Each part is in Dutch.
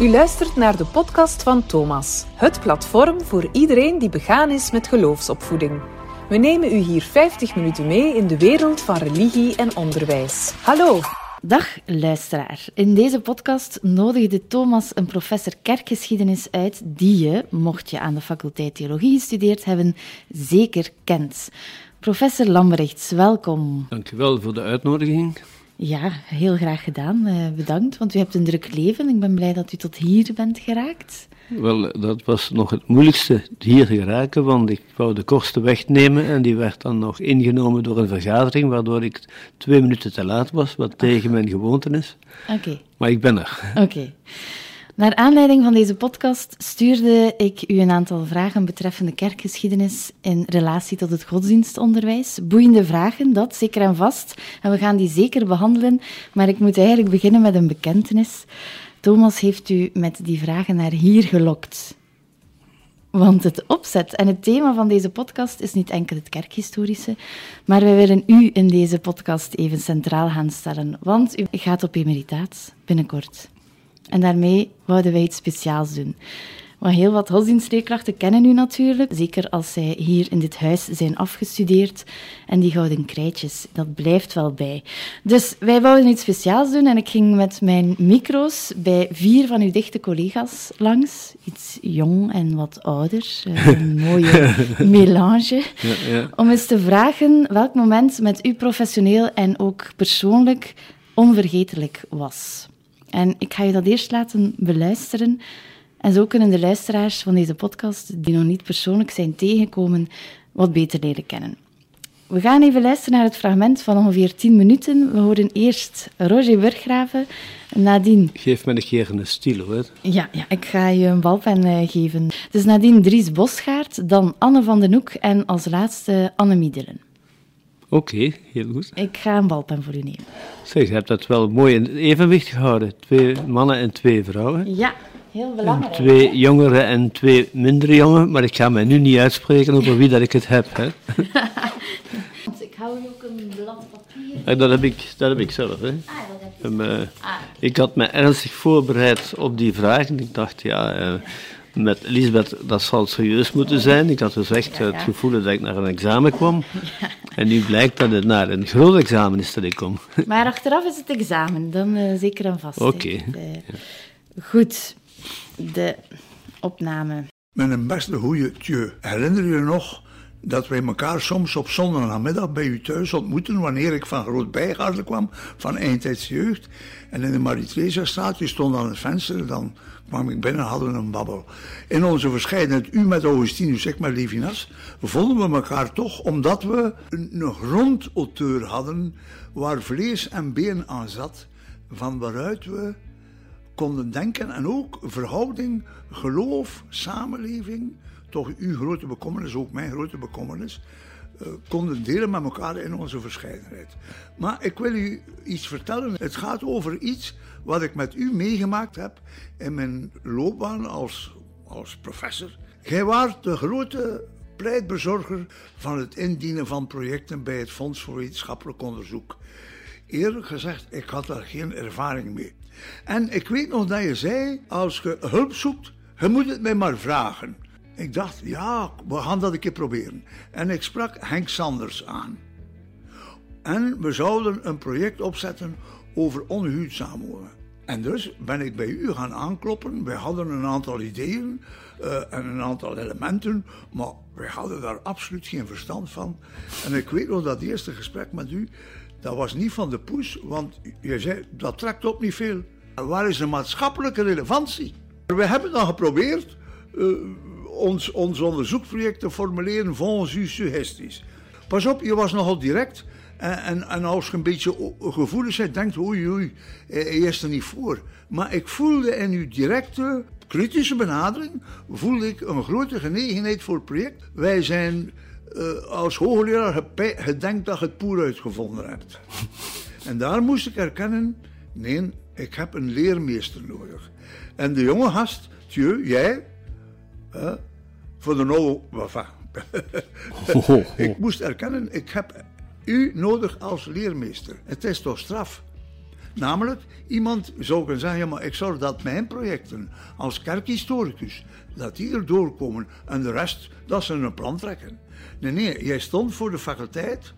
U luistert naar de podcast van Thomas, het platform voor iedereen die begaan is met geloofsopvoeding. We nemen u hier 50 minuten mee in de wereld van religie en onderwijs. Hallo! Dag luisteraar. In deze podcast nodigde Thomas een professor kerkgeschiedenis uit die je, mocht je aan de faculteit theologie gestudeerd hebben, zeker kent. Professor Lambrechts, welkom. Dankjewel voor de uitnodiging. Ja, heel graag gedaan. Uh, bedankt, want u hebt een druk leven. Ik ben blij dat u tot hier bent geraakt. Wel, dat was nog het moeilijkste hier geraken, want ik wou de kortste weg nemen en die werd dan nog ingenomen door een vergadering, waardoor ik twee minuten te laat was, wat tegen mijn gewoonte is. Oké. Maar ik ben er. Oké. Naar aanleiding van deze podcast stuurde ik u een aantal vragen betreffende kerkgeschiedenis in relatie tot het godsdienstonderwijs. Boeiende vragen, dat zeker en vast. En we gaan die zeker behandelen. Maar ik moet eigenlijk beginnen met een bekentenis. Thomas heeft u met die vragen naar hier gelokt. Want het opzet en het thema van deze podcast is niet enkel het kerkhistorische, maar wij willen u in deze podcast even centraal gaan stellen, want u gaat op emeritaat binnenkort. En daarmee wouden wij iets speciaals doen. Want heel wat godsdienstleerkrachten kennen u natuurlijk, zeker als zij hier in dit huis zijn afgestudeerd. En die gouden krijtjes, dat blijft wel bij. Dus wij wouden iets speciaals doen en ik ging met mijn micro's bij vier van uw dichte collega's langs. Iets jong en wat ouder, eh, een mooie melange. Ja, ja. Om eens te vragen welk moment met u professioneel en ook persoonlijk onvergetelijk was. En ik ga je dat eerst laten beluisteren. En zo kunnen de luisteraars van deze podcast, die nog niet persoonlijk zijn tegengekomen, wat beter leren kennen. We gaan even luisteren naar het fragment van ongeveer 10 minuten. We horen eerst Roger Burggraven, nadien... Geef me een keer een stilo, hoor. Ja, ja, ik ga je een balpen uh, geven. Dus nadien Dries Bosgaard, dan Anne van den Hoek en als laatste Anne Miedelen. Oké, heel goed. Ik ga een balpen voor u nemen. Zeg, je hebt dat wel mooi in evenwicht gehouden. Twee mannen en twee vrouwen. Ja, heel belangrijk. En twee jongeren en twee mindere jongen, maar ik ga mij nu niet uitspreken over wie dat ik het heb. Hè. ik hou ook een blad papier. Ja, dat, heb ik, dat heb ik zelf. Hè. Ah, dat heb je. Uh, ah. Ik had me ernstig voorbereid op die vraag en ik dacht, ja... Uh, met Elisabeth, dat zal serieus moeten zijn. Ik had dus echt het gevoel dat ik naar een examen kwam. En nu blijkt dat het naar een groot examen is dat ik kom. Maar achteraf is het examen, dan uh, zeker en vast. Oké. Okay. Goed, de opname. Met een beste goede tje. Herinner je nog dat wij elkaar soms op zondagmiddag bij u thuis ontmoeten wanneer ik van Groot Bijgaarden kwam, van Eindtijdse Jeugd. En in de Marie straat, je stond aan het venster, dan kwam ik binnen, hadden we een babbel. In onze verscheidenheid, u met Augustinus, ik met Levinas, vonden we elkaar toch omdat we een grondauteur hadden waar vlees en been aan zat, van waaruit we konden denken en ook verhouding, geloof, samenleving, toch uw grote bekommernis, ook mijn grote bekommernis, uh, konden delen met elkaar in onze verscheidenheid. Maar ik wil u iets vertellen. Het gaat over iets wat ik met u meegemaakt heb in mijn loopbaan als, als professor. Gij waart de grote pleitbezorger van het indienen van projecten bij het Fonds voor Wetenschappelijk Onderzoek. Eerlijk gezegd, ik had daar geen ervaring mee. En ik weet nog dat je zei, als je hulp zoekt, je moet het mij maar vragen. Ik dacht, ja, we gaan dat een keer proberen. En ik sprak Henk Sanders aan. En we zouden een project opzetten over wonen. En dus ben ik bij u gaan aankloppen. Wij hadden een aantal ideeën uh, en een aantal elementen, maar wij hadden daar absoluut geen verstand van. En ik weet nog dat eerste gesprek met u, dat was niet van de poes, want je zei, dat trekt op niet veel. Waar is de maatschappelijke relevantie? We hebben dan geprobeerd uh, ons, ons onderzoeksproject te formuleren volgens uw suggesties. Pas op, je was nogal direct. En, en, en, als je een beetje gevoelig bent, denkt oei oei, hij is er niet voor. Maar ik voelde in uw directe, kritische benadering, voelde ik een grote genegenheid voor het project. Wij zijn uh, als hoogleraar gedenkt dat je het poer uitgevonden hebt. en daar moest ik erkennen, nee, ik heb een leermeester nodig. En de jonge gast, Thieu, jij, uh, voor de nou, ik moest erkennen, ik heb u nodig als leermeester. Het is toch straf Namelijk, iemand zou kunnen zeggen, maar ik zorg dat mijn projecten als kerkhistoricus, dat die er doorkomen en de rest, dat ze een plan trekken. Nee, nee, jij stond voor de faculteit,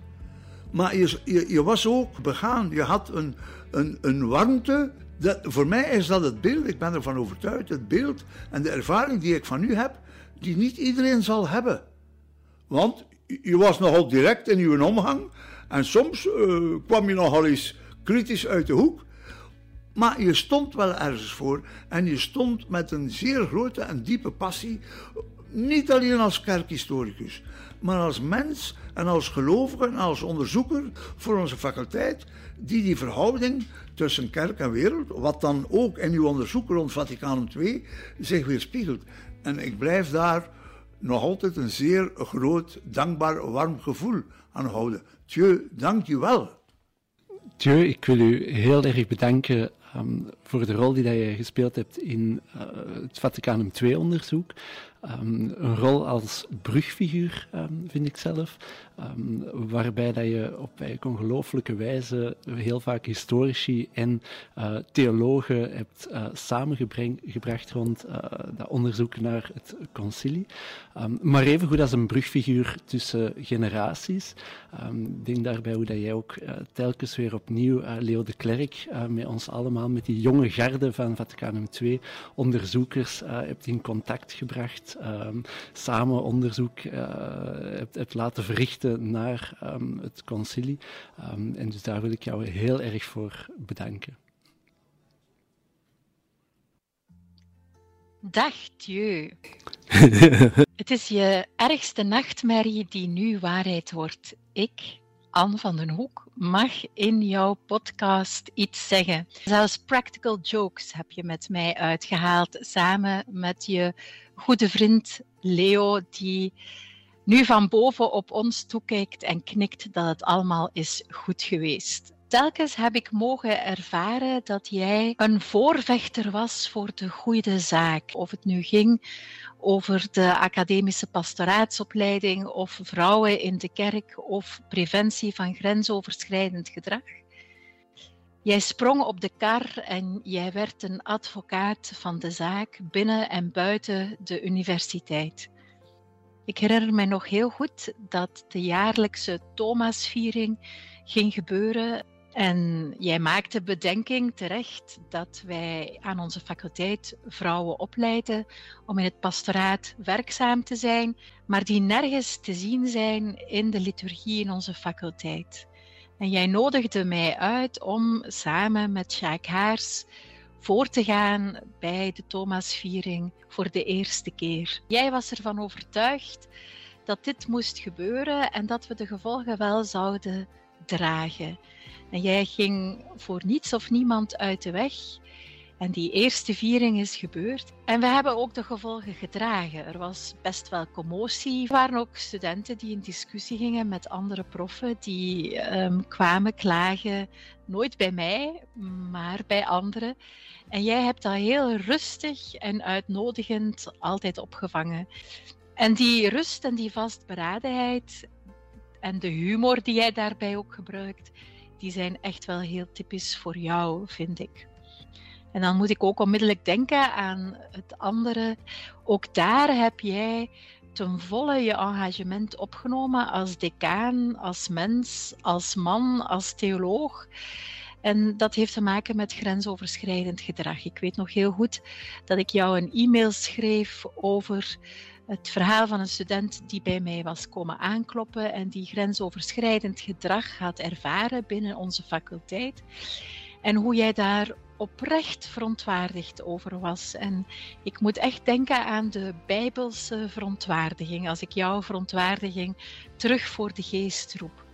maar je, je, je was ook begaan. Je had een, een, een warmte. Dat, voor mij is dat het beeld, ik ben ervan overtuigd, het beeld en de ervaring die ik van u heb, die niet iedereen zal hebben. Want je was nogal direct in uw omgang en soms uh, kwam je nogal eens kritisch uit de hoek. Maar je stond wel ergens voor en je stond met een zeer grote en diepe passie, niet alleen als kerkhistoricus, maar als mens en als gelovige en als onderzoeker voor onze faculteit, die die verhouding tussen kerk en wereld, wat dan ook in uw onderzoek rond Vaticaan II zich weerspiegelt. En ik blijf daar nog altijd een zeer groot, dankbaar, warm gevoel aan houden. Dank je wel. Tjeu, ik wil u heel erg bedanken um, voor de rol die dat je gespeeld hebt in uh, het Vaticanum II-onderzoek. Um, een rol als brugfiguur, um, vind ik zelf, um, waarbij dat je op ongelooflijke wijze heel vaak historici en uh, theologen hebt uh, samengebracht rond dat onderzoek naar het concilie. maar even goed als een brugfiguur tussen generaties. Ik denk daarbij hoe dat jij ook telkens weer opnieuw Leo de Klerk met ons allemaal, met die jonge garde van Vaticanum II, onderzoekers hebt in contact gebracht um, samen onderzoek hebt, laten verrichten naar um, het concilie. Um, en dus daar wil ik jou heel erg voor bedanken. Dag Dieu. het is je ergste nachtmerrie die nu waarheid wordt. Ik, Anne van den Hoek, mag in jouw podcast iets zeggen. Zelfs practical jokes heb je met mij uitgehaald, samen met je goede vriend Leo, die nu van boven op ons toekijkt en knikt dat het allemaal is goed geweest. Telkens heb ik mogen ervaren dat jij een voorvechter was voor de goede zaak. Of het nu ging over de academische pastoraatsopleiding of vrouwen in de kerk of preventie van grensoverschrijdend gedrag. Jij sprong op de kar en jij werd een advocaat van de zaak binnen en buiten de universiteit. Ik herinner me nog heel goed dat de jaarlijkse Thomasviering ging gebeuren en jij maakte bedenking terecht dat wij aan onze faculteit vrouwen opleiden om in het pastoraat werkzaam te zijn, maar die nergens te zien zijn in de liturgie in onze faculteit. En jij nodigde mij uit om samen met Jacques Haars voor te gaan bij de Thomasviering voor de eerste keer. Jij was ervan overtuigd dat dit moest gebeuren en dat we de gevolgen wel zouden dragen. En jij ging voor niets of niemand uit de weg. En die eerste viering is gebeurd. En we hebben ook de gevolgen gedragen. Er was best wel commotie. Er waren ook studenten die in discussie gingen met andere proffen, die um, kwamen klagen, nooit bij mij, maar bij anderen. En jij hebt dat heel rustig en uitnodigend altijd opgevangen. En die rust en die vastberadenheid en de humor die jij daarbij ook gebruikt, die zijn echt wel heel typisch voor jou, vind ik. En dan moet ik ook onmiddellijk denken aan het andere. Ook daar heb jij ten volle je engagement opgenomen als decaan, als mens, als man, als theoloog. En dat heeft te maken met grensoverschrijdend gedrag. Ik weet nog heel goed dat ik jou een e-mail schreef over het verhaal van een student die bij mij was komen aankloppen en die grensoverschrijdend gedrag had ervaren binnen onze faculteit. En hoe jij daar oprecht verontwaardigd over was. En ik moet echt denken aan de Bijbelse verontwaardiging, als ik jouw verontwaardiging terug voor de geest roep.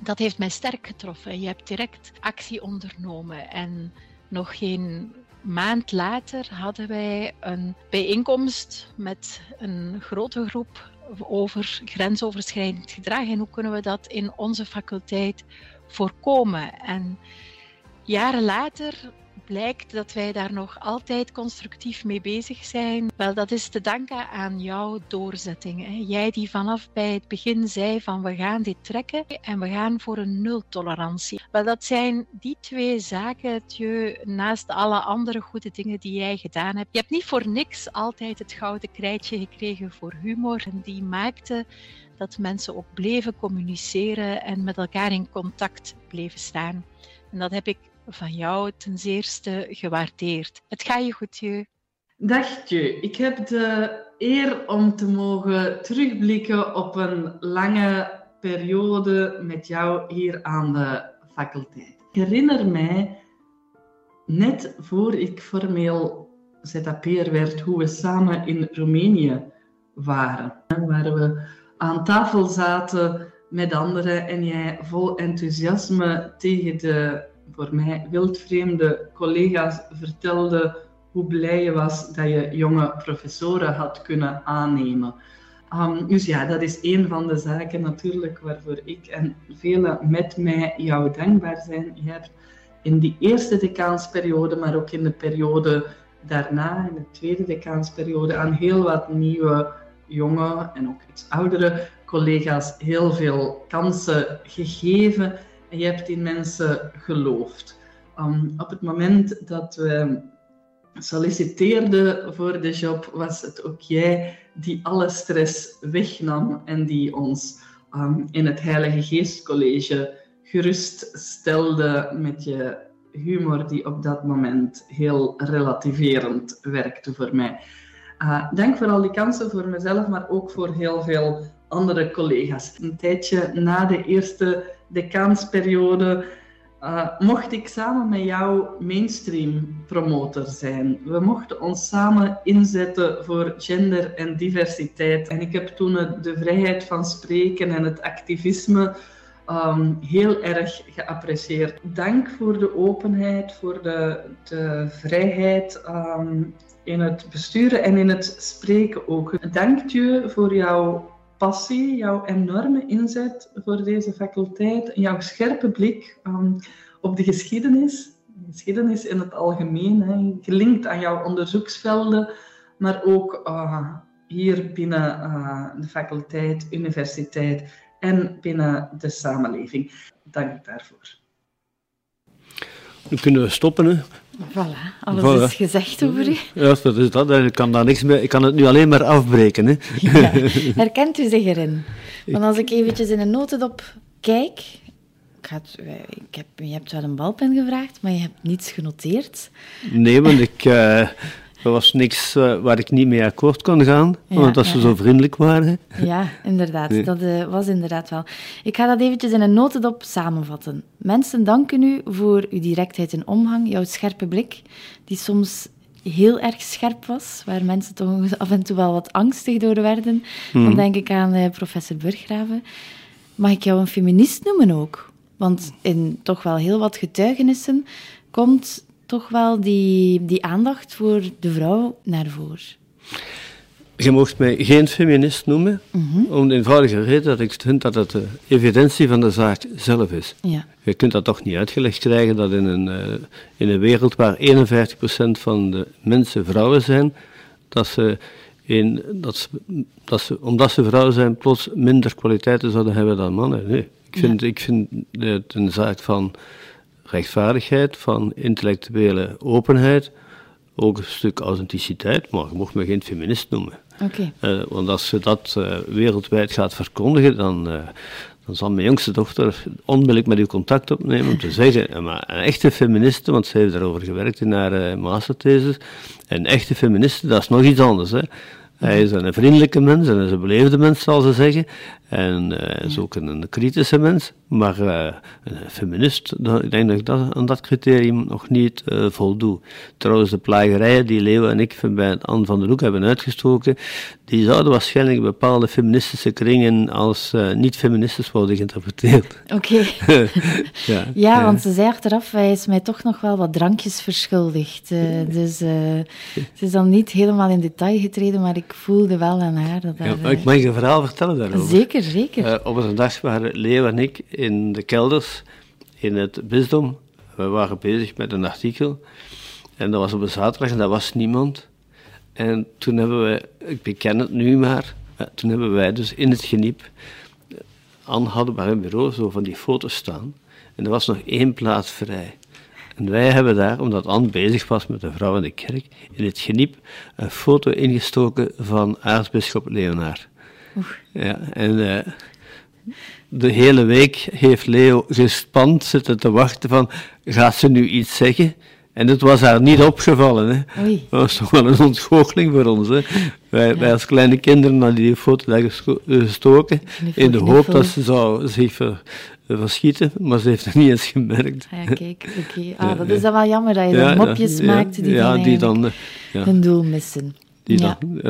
Dat heeft mij sterk getroffen. Je hebt direct actie ondernomen en nog geen maand later hadden wij een bijeenkomst met een grote groep over grensoverschrijdend gedrag en hoe kunnen we dat in onze faculteit voorkomen. En jaren later blijkt dat wij daar nog altijd constructief mee bezig zijn, wel, dat is te danken aan jouw doorzetting. Hè. Jij die vanaf bij het begin zei van we gaan dit trekken en we gaan voor een nultolerantie. Wel, dat zijn die twee zaken, je naast alle andere goede dingen die jij gedaan hebt. Je hebt niet voor niks altijd het gouden krijtje gekregen voor humor en die maakte dat mensen ook bleven communiceren en met elkaar in contact bleven staan. En dat heb ik van jou ten zeerste gewaardeerd. Het gaat je goed, je. Dag je. Ik heb de eer om te mogen terugblikken op een lange periode met jou hier aan de faculteit. Ik herinner mij, net voor ik formeel ZAP'er werd, hoe we samen in Roemenië waren. Waar we aan tafel zaten met anderen en jij vol enthousiasme tegen de voor mij wildvreemde collega's vertelde hoe blij je was dat je jonge professoren had kunnen aannemen. Um, dus ja, dat is een van de zaken natuurlijk waarvoor ik en velen met mij jou dankbaar zijn. Je hebt in die eerste decaansperiode, maar ook in de periode daarna, in de tweede decaansperiode, aan heel wat nieuwe, jonge en ook iets oudere collega's heel veel kansen gegeven je hebt in mensen geloofd. Um, op het moment dat we solliciteerden voor de job, was het ook jij die alle stress wegnam en die ons um, in het Heilige Geestcollege geruststelde met je humor, die op dat moment heel relativerend werkte voor mij. Uh, dank voor al die kansen voor mezelf, maar ook voor heel veel andere collega's. Een tijdje na de eerste decaansperiode uh, mocht ik samen met jou mainstream promotor zijn. We mochten ons samen inzetten voor gender en diversiteit. En ik heb toen de vrijheid van spreken en het activisme um, heel erg geapprecieerd. Dank voor de openheid, voor de, de vrijheid um, in het besturen en in het spreken ook. Dank je voor jouw passie, jouw enorme inzet voor deze faculteit, jouw scherpe blik um, op de geschiedenis, de geschiedenis in het algemeen, gelinkt aan jouw onderzoeksvelden, maar ook uh, hier binnen uh, de faculteit, universiteit en binnen de samenleving. Dank daarvoor. Nu kunnen we stoppen. Hè. Voilà, alles is gezegd over u. Ja, dat is dat. Ik kan, daar niks meer, ik kan het nu alleen maar afbreken. Hè. Ja. Herkent u zich erin? Want als ik eventjes in een notendop kijk... Ik, had, ik heb, je hebt wel een balpen gevraagd, maar je hebt niets genoteerd. Nee, want ik... Uh, er was niks uh, waar ik niet mee akkoord kon gaan, ja, omdat ze zo vriendelijk waren. Ja, inderdaad. Nee. Dat uh, was inderdaad wel. Ik ga dat eventjes in een notendop samenvatten. Mensen danken u voor uw directheid in omgang, jouw scherpe blik, die soms heel erg scherp was, waar mensen toch af en toe wel wat angstig door werden. Mm. Dan denk ik aan uh, professor Burggraven. Mag ik jou een feminist noemen ook? Want in toch wel heel wat getuigenissen komt toch wel die, die aandacht voor de vrouw naar voren. Je mocht mij geen feminist noemen, mm -hmm. om de eenvoudige reden dat ik vind dat het de evidentie van de zaak zelf is. Ja. Je kunt dat toch niet uitgelegd krijgen dat in een, uh, in een wereld waar 51% van de mensen vrouwen zijn, dat ze, in, dat ze, dat ze, omdat ze vrouwen zijn, plots minder kwaliteiten zouden hebben dan mannen. Nee, ik vind, ja. ik vind het een zaak van rechtvaardigheid, van intellectuele openheid, ook een stuk authenticiteit, maar je mocht me geen feminist noemen. Okay. Uh, want als je dat uh, wereldwijd gaat verkondigen, dan, uh, dan zal mijn jongste dochter onmiddellijk met u contact opnemen om te zeggen, maar een echte feministe, want ze heeft daarover gewerkt in haar masterthesis, een echte feministe, dat is nog iets anders. Hè. Hij is een vriendelijke mens en is een beleefde mens, zal ze zeggen. En uh, is ook een, kritische mens. Maar uh, een feminist, ik denk dat ik dat, aan dat criterium nog niet uh, voldoe. Trouwens, de plagerijen die Leo en ik bij Anne van den Hoek hebben uitgestoken, die zouden waarschijnlijk bepaalde feministische kringen als niet-feministisch worden geïnterpreteerd. Oké. Okay. ja, ja, want ze zei achteraf, hij is mij toch nog wel wat drankjes verschuldigd. dus ze is dan niet helemaal in detail getreden, maar ik voelde wel aan haar dat ja, Ik mag je een verhaal vertellen daarover. Zeker, zeker. Uh, op een dag waren Leo en ik in de kelders in het bisdom We waren bezig met een artikel. En dat was op een zaterdag en daar was niemand. En toen hebben we, ik beken het nu maar, eh, toen hebben wij dus in het geniep, eh, Anne hadden bij hun bureau zo van die foto's staan. En er was nog één plaats vrij. En wij hebben daar, omdat Anne bezig was met de vrouw in de kerk, in het geniep een foto ingestoken van aartsbisschop Leonard. Ja, en uh, de hele week heeft Leo gespand zitten te wachten van, gaat ze nu iets zeggen? En het was haar niet opgevallen. Hè. Oei. Dat was toch wel een ontgoocheling voor ons. Hè. Wij, Ja. wij als kleine kinderen hadden die foto daar gesto- gestoken, in de hoop dat ze zou zich ver- verschieten, maar ze heeft het niet eens gemerkt. Ah, ja, kijk, oké. Ah, dat ja. is dan wel jammer dat je dan mopjes maakt die ja, dan die dan, eh, ja. hun doel missen. Die ja.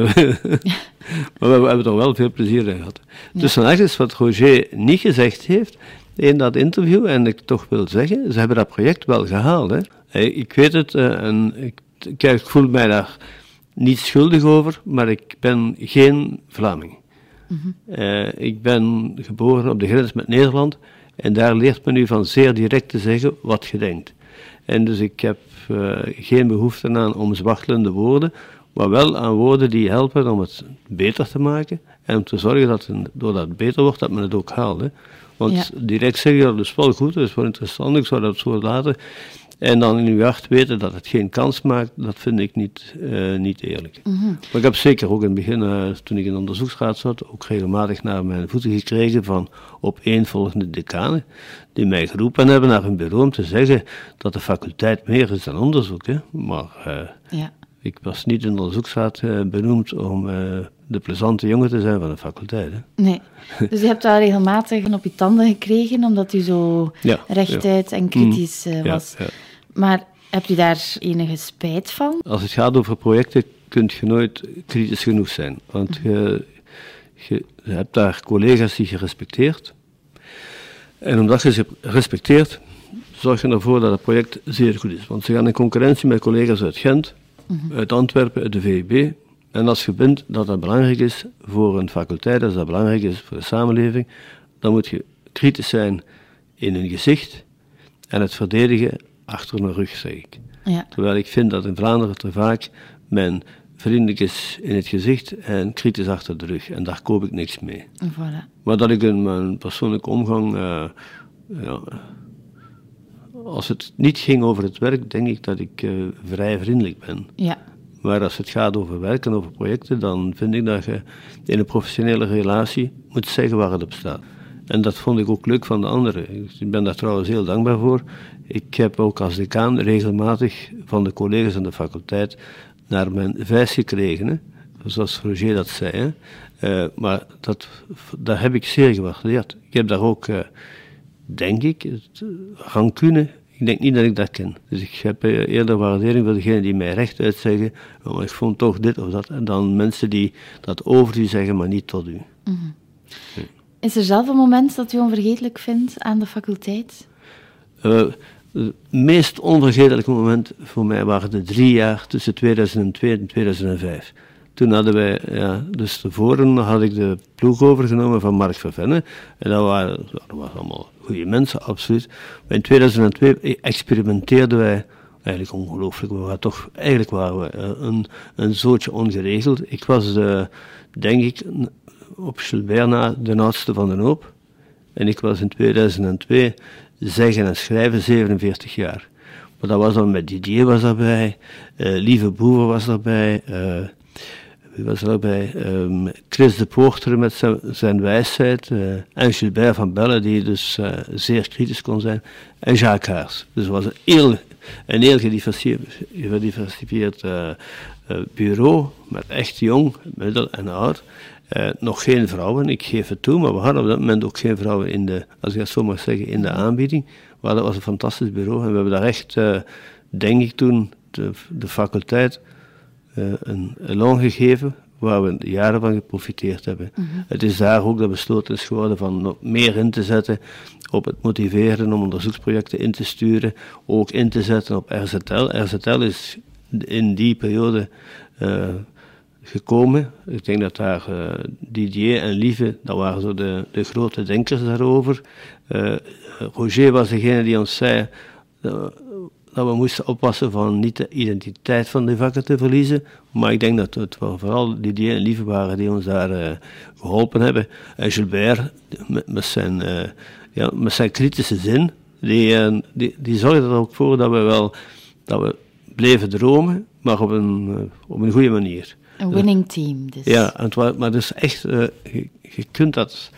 maar we, we hebben er wel veel plezier in gehad. Dus vandaag is wat Roger niet gezegd heeft in dat interview, en ik toch wil zeggen, ze hebben dat project wel gehaald. Hè. Ik weet het, eh, en ik, ik, ik voel mij daar niet schuldig over, maar ik ben geen Vlaming. Eh, ik ben geboren op de grens met Nederland en daar leert men u van zeer direct te zeggen wat je denkt. En dus ik heb eh, geen behoefte aan om zwachtelende woorden, maar wel aan woorden die helpen om het beter te maken en om te zorgen dat het, doordat het beter wordt, dat men het ook haalt. Hè. Want Ja. direct zeggen, dat is wel goed, dat is wel interessant, ik zou dat zo laten. En dan in uw hart weten dat het geen kans maakt, dat vind ik niet, eh, niet eerlijk. Maar ik heb zeker ook in het begin, eh, toen ik in de onderzoeksraad zat, ook regelmatig naar mijn voeten gekregen van opeenvolgende decanen, die mij geroepen hebben naar hun bureau om te zeggen dat de faculteit meer is dan onderzoek. Hè. Maar eh, Ja. Ik was niet in de onderzoeksraad eh, benoemd om eh, de plezante jongen te zijn van de faculteit. Hè. Nee. Dus je hebt daar regelmatig op je tanden gekregen, omdat u zo Ja, rechtuit en kritisch eh, was. ja. Maar hebt u daar enige spijt van? Als het gaat over projecten, kun je nooit kritisch genoeg zijn. Want je, je hebt daar collega's die je respecteert. En omdat je ze respecteert, zorg je ervoor dat het project zeer goed is. Want ze gaan in concurrentie met collega's uit Gent, uit Antwerpen, uit de VUB. En als je vindt dat dat belangrijk is voor een faculteit, als dat belangrijk is voor de samenleving, dan moet je kritisch zijn in hun gezicht en het verdedigen achter hun rug, zeg ik. Ja. Terwijl ik vind dat in Vlaanderen te vaak men vriendelijk is in het gezicht en kritisch achter de rug. En daar koop ik niks mee. Voilà. Maar dat ik in mijn persoonlijke omgang, eh, ja, als het niet ging over het werk, denk ik dat ik eh, vrij vriendelijk ben. Ja. Maar als het gaat over werk en over projecten, dan vind ik dat je in een professionele relatie moet zeggen waar het op staat. En dat vond ik ook leuk van de anderen. Ik ben daar trouwens heel dankbaar voor. Ik heb ook als decaan regelmatig van de collega's aan de faculteit naar mijn vijs gekregen. Hè. Zoals Roger dat zei. Hè. Eh, maar dat, dat heb ik zeer gewaardeerd. Ik heb daar ook, eh, denk ik, het, eh, rancune. Ik denk niet dat ik dat ken. Dus ik heb eh, eerder waardering voor degenen die mij rechtuit zeggen, oh, maar ik vond toch dit of dat, en dan mensen die dat over u zeggen, maar niet tot u. Is er zelf een moment dat u onvergetelijk vindt aan de faculteit? Eh, het meest onvergetelijke moment voor mij waren de drie jaar tussen 2002 en 2005. Toen hadden wij, ja, dus tevoren had ik de ploeg overgenomen van Mark Vervenne. En dat waren, dat waren allemaal goede mensen, absoluut. Maar in 2002 experimenteerden wij, eigenlijk ongelooflijk, we waren toch, eigenlijk waren we eh, een, een zootje ongeregeld. Ik was, de, denk ik, op Gilbert na de oudste van de hoop. En ik was in 2002 zeggen en schrijven 47 jaar. Maar dat was dan met Didier was daarbij, eh, Lieve Boever was daarbij, eh, wie was er daarbij? Ehm, Chris de Poorter met zijn, zijn wijsheid, eh, en Gilbert van Belle, die dus eh, zeer kritisch kon zijn, en Jacques Haars. Dus het was een heel, een heel gediversifieerd, eh, bureau, met echt jong, middel en oud. Nog geen vrouwen, ik geef het toe, maar we hadden op dat moment ook geen vrouwen in de, als ik dat zo mag zeggen, in de aanbieding. Maar dat was een fantastisch bureau en we hebben daar echt, denk ik toen, de, de faculteit eh, een elan gegeven waar we jaren van geprofiteerd hebben. Het is daar ook dat besloten is geworden van nog meer in te zetten op het motiveren om onderzoeksprojecten in te sturen, ook in te zetten op RZL. RZL is in die periode eh, gekomen. Ik denk dat daar eh, Didier en Lieve, dat waren zo de, de grote denkers daarover. Roger was degene die ons zei dat we moesten oppassen van niet de identiteit van de vakken te verliezen. Maar ik denk dat het vooral Didier en Lieve waren die ons daar uh, geholpen hebben. En Gilbert, met, met zijn, uh, ja, met zijn kritische zin, die, uh, die, die zorgde er ook voor dat we wel dat we bleven dromen, maar op een, op een goede manier. Een winning team. Dus. Ja, het, maar dus echt, je, je kunt dat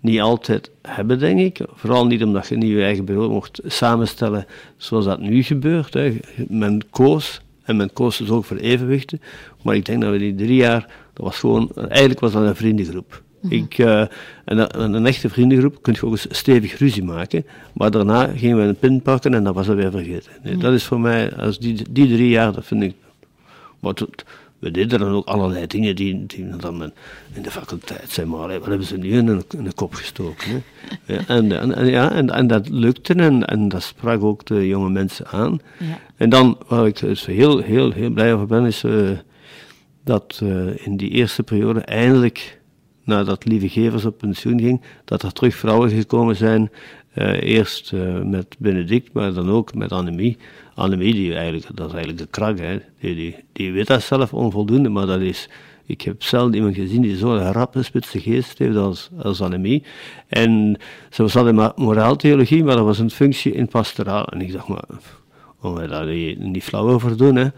niet altijd hebben, denk ik. Vooral niet omdat je niet je eigen bureau mocht samenstellen zoals dat nu gebeurt. Hè. Men koos, en men koos dus ook voor evenwichten. Maar ik denk dat we die drie jaar, dat was gewoon, eigenlijk was dat een vriendengroep. Mhm. ik, uh, en een, echte vriendengroep kun je ook eens stevig ruzie maken, maar daarna gingen we een pin pakken en dat was dat weer vergeten. Nee, Dat is voor mij, als die, die drie jaar, dat vind ik... Maar we deden dan ook allerlei dingen die, die dan in de faculteit zijn, maar wat hebben ze nu in een, in kop gestoken? Hè? Ja, en, en, ja, en, en dat lukte en, en dat sprak ook de jonge mensen aan. Ja. En dan, waar ik dus heel, heel, heel blij over ben, is uh, dat uh, in die eerste periode eindelijk, nadat Lieve Gevers op pensioen ging, dat er terug vrouwen gekomen zijn. Uh, eerst met Benedict, maar dan ook met Annemie. Annemie, die eigenlijk, dat is eigenlijk de krak, hè. Die, die, die weet dat zelf onvoldoende, maar dat is, ik heb zelden iemand gezien die zo'n rappe, spitse geest heeft als, als Annemie. En ze zat in moraaltheologie, maar dat was een functie in pastoraal. En ik dacht, maar, om daar niet flauw over doen, hè.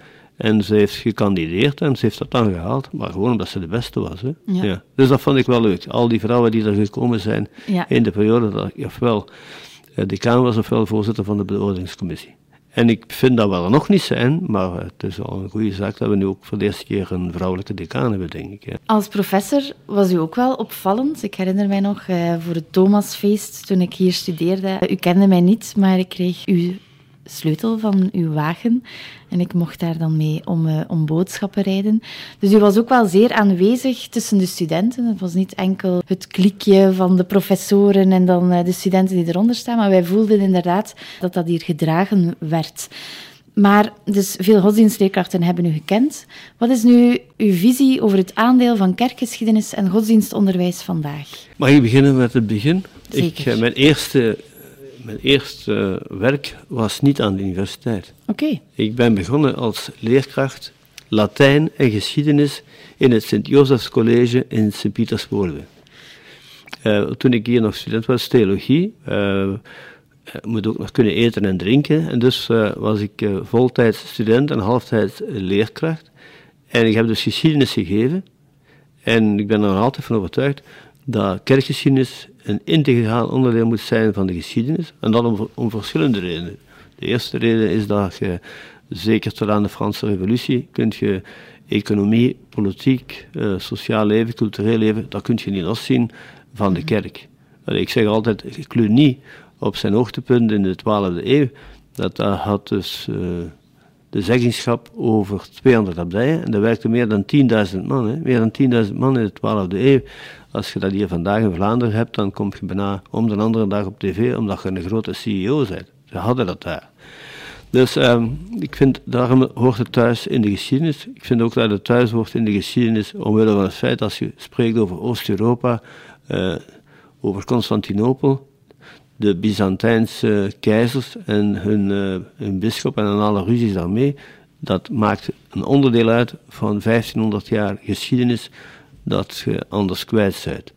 En ze heeft gekandideerd en ze heeft dat dan gehaald, maar gewoon omdat ze de beste was. Hè. Ja. Dus dat vond ik wel leuk. Al die vrouwen die er gekomen zijn in de periode dat ik ofwel eh, decaan was ofwel voorzitter van de beoordelingscommissie. En ik vind dat we er nog niet zijn, maar het is al een goede zaak dat we nu ook voor de eerste keer een vrouwelijke decaan hebben, denk ik. Als professor was u ook wel opvallend. Ik herinner mij nog uh, voor het Thomasfeest toen ik hier studeerde. U kende mij niet, maar ik kreeg u sleutel van uw wagen. En ik mocht daar dan mee om, uh, om boodschappen rijden. Dus u was ook wel zeer aanwezig tussen de studenten. Het was niet enkel het klikje van de professoren en dan uh, de studenten die eronder staan, maar wij voelden inderdaad dat dat hier gedragen werd. Maar dus veel godsdienstleerkrachten hebben u gekend. Wat is nu uw visie over het aandeel van kerkgeschiedenis en godsdienstonderwijs vandaag? Mag ik beginnen met het begin? Zeker. Ik, eh, mijn eerste mijn eerste werk was niet aan de universiteit. Oké. Ik ben begonnen als leerkracht Latijn en geschiedenis in het Sint-Josefs College in Sint-Pietersburg. Uh, toen ik hier nog student was, theologie, uh, moet ook nog kunnen eten en drinken. En dus uh, was ik voltijds student en halftijds leerkracht. En ik heb dus geschiedenis gegeven. En ik ben er altijd van overtuigd dat kerkgeschiedenis een integraal onderdeel moet zijn van de geschiedenis. En dat om, om verschillende redenen. De eerste reden is dat je, zeker tot aan de Franse Revolutie, kunt je economie, politiek, uh, sociaal leven, cultureel leven, dat kun je niet loszien van de kerk. Ik zeg altijd, Cluny op zijn hoogtepunt in de 12e eeuw, dat, dat had dus uh, de zeggenschap over 200 abdijen en er werkten meer dan 10.000 man, meer dan 10.000 man in de 12e eeuw. Als je dat hier vandaag in Vlaanderen hebt, dan kom je bijna om de andere dag op tv, omdat je een grote CEO bent. Ze hadden dat daar. Dus um, ik vind, daarom hoort het thuis in de geschiedenis. Ik vind ook dat het thuis hoort in de geschiedenis, omwille van het feit, als je spreekt over Oost-Europa, uh, over Constantinopel, de Byzantijnse keizers en hun, uh, hun bisschop en alle ruzies daarmee, dat maakt een onderdeel uit van 1500 jaar geschiedenis dat je anders kwijt bent.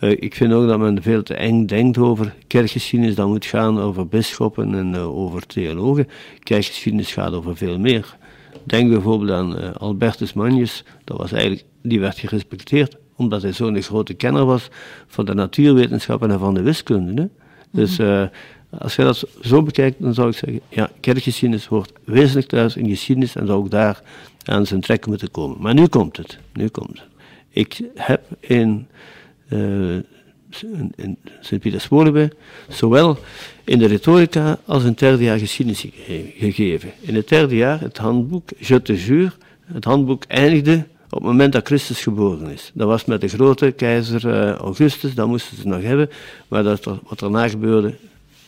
Uh, ik vind ook dat men veel te eng denkt over kerkgeschiedenis. Dat moet gaan over bisschoppen en uh, over theologen. Kerkgeschiedenis gaat over veel meer. Denk bijvoorbeeld aan uh, Albertus Magnus. Dat was eigenlijk, die werd gerespecteerd omdat hij zo'n grote kenner was van de natuurwetenschappen en van de wiskunde. Hè? Dus mhm. als je dat zo bekijkt, dan zou ik zeggen, ja, kerkgeschiedenis hoort wezenlijk thuis in geschiedenis en zou ook daar aan zijn trek moeten komen. Maar nu komt het, nu komt het. Ik heb in, uh, in Sint-Petersburg zowel in de retorica als in het derde jaar geschiedenis gegeven. In het derde jaar, het handboek Je te jure, het handboek eindigde op het moment dat Christus geboren is. Dat was met de grote keizer uh, Augustus, dat moesten ze nog hebben, maar dat, wat daarna gebeurde,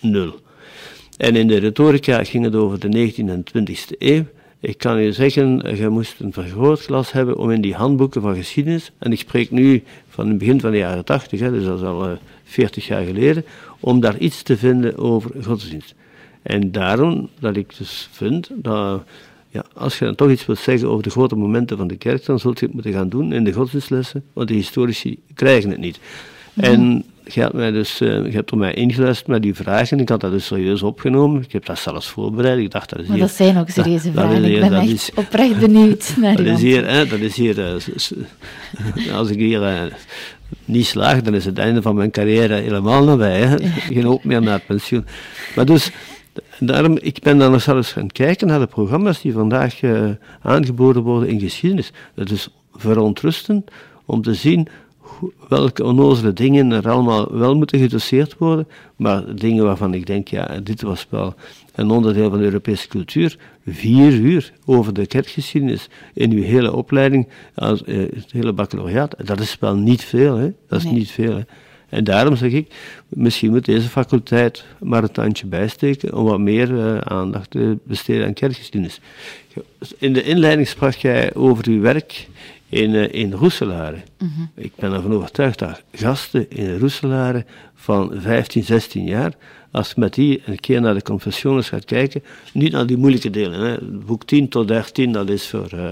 nul. En in de retorica ging het over de 19e en 20e eeuw. Ik kan je zeggen, je moest een vergrootglas hebben om in die handboeken van geschiedenis, en ik spreek nu van het begin van de jaren 80, hè, dus dat is al uh, eh, 40 jaar geleden, om daar iets te vinden over godsdienst. En daarom dat ik dus vind dat ja, als je dan toch iets wilt zeggen over de grote momenten van de kerk, dan zult je het moeten gaan doen in de godsdienstlessen, want de historici krijgen het niet. Mhm. En je hebt, mij dus, uh, je hebt er mij ingeluisterd met die vragen. Ik had dat dus serieus opgenomen. Ik heb dat zelfs voorbereid. Ik dacht, dat is maar dat zijn ook serieuze vragen. ik ben echt is, oprecht benieuwd naar dat is hier, hè, dat is hier, uh, als ik hier uh, niet slaag, dan is het einde van mijn carrière helemaal nabij. Hè. Geen hoop meer naar het pensioen. Maar dus, daarom, ik ben dan nog zelfs gaan kijken naar de programma's die vandaag aangeboden worden in geschiedenis. Dat is verontrustend om te zien welke onnozele dingen er allemaal wel moeten gedoseerd worden, maar dingen waarvan ik denk, ja, dit was wel een onderdeel van de Europese cultuur, vier uur over de kerkgeschiedenis in uw hele opleiding, als, eh, het hele baccalaureat, dat is wel niet veel, hè? dat is niet veel. Hè? En daarom zeg ik, misschien moet deze faculteit maar een tandje bijsteken om wat meer uh, aandacht te besteden aan kerkgeschiedenis. In de inleiding sprak jij over uw werk in, uh, in Roeselare. Mhm. Ik ben ervan overtuigd dat gasten in Roeselare van 15, 16 jaar, als je met die een keer naar de confessiones gaat kijken, niet naar die moeilijke delen. Hè. Boek 10 tot 13, dat is voor, uh,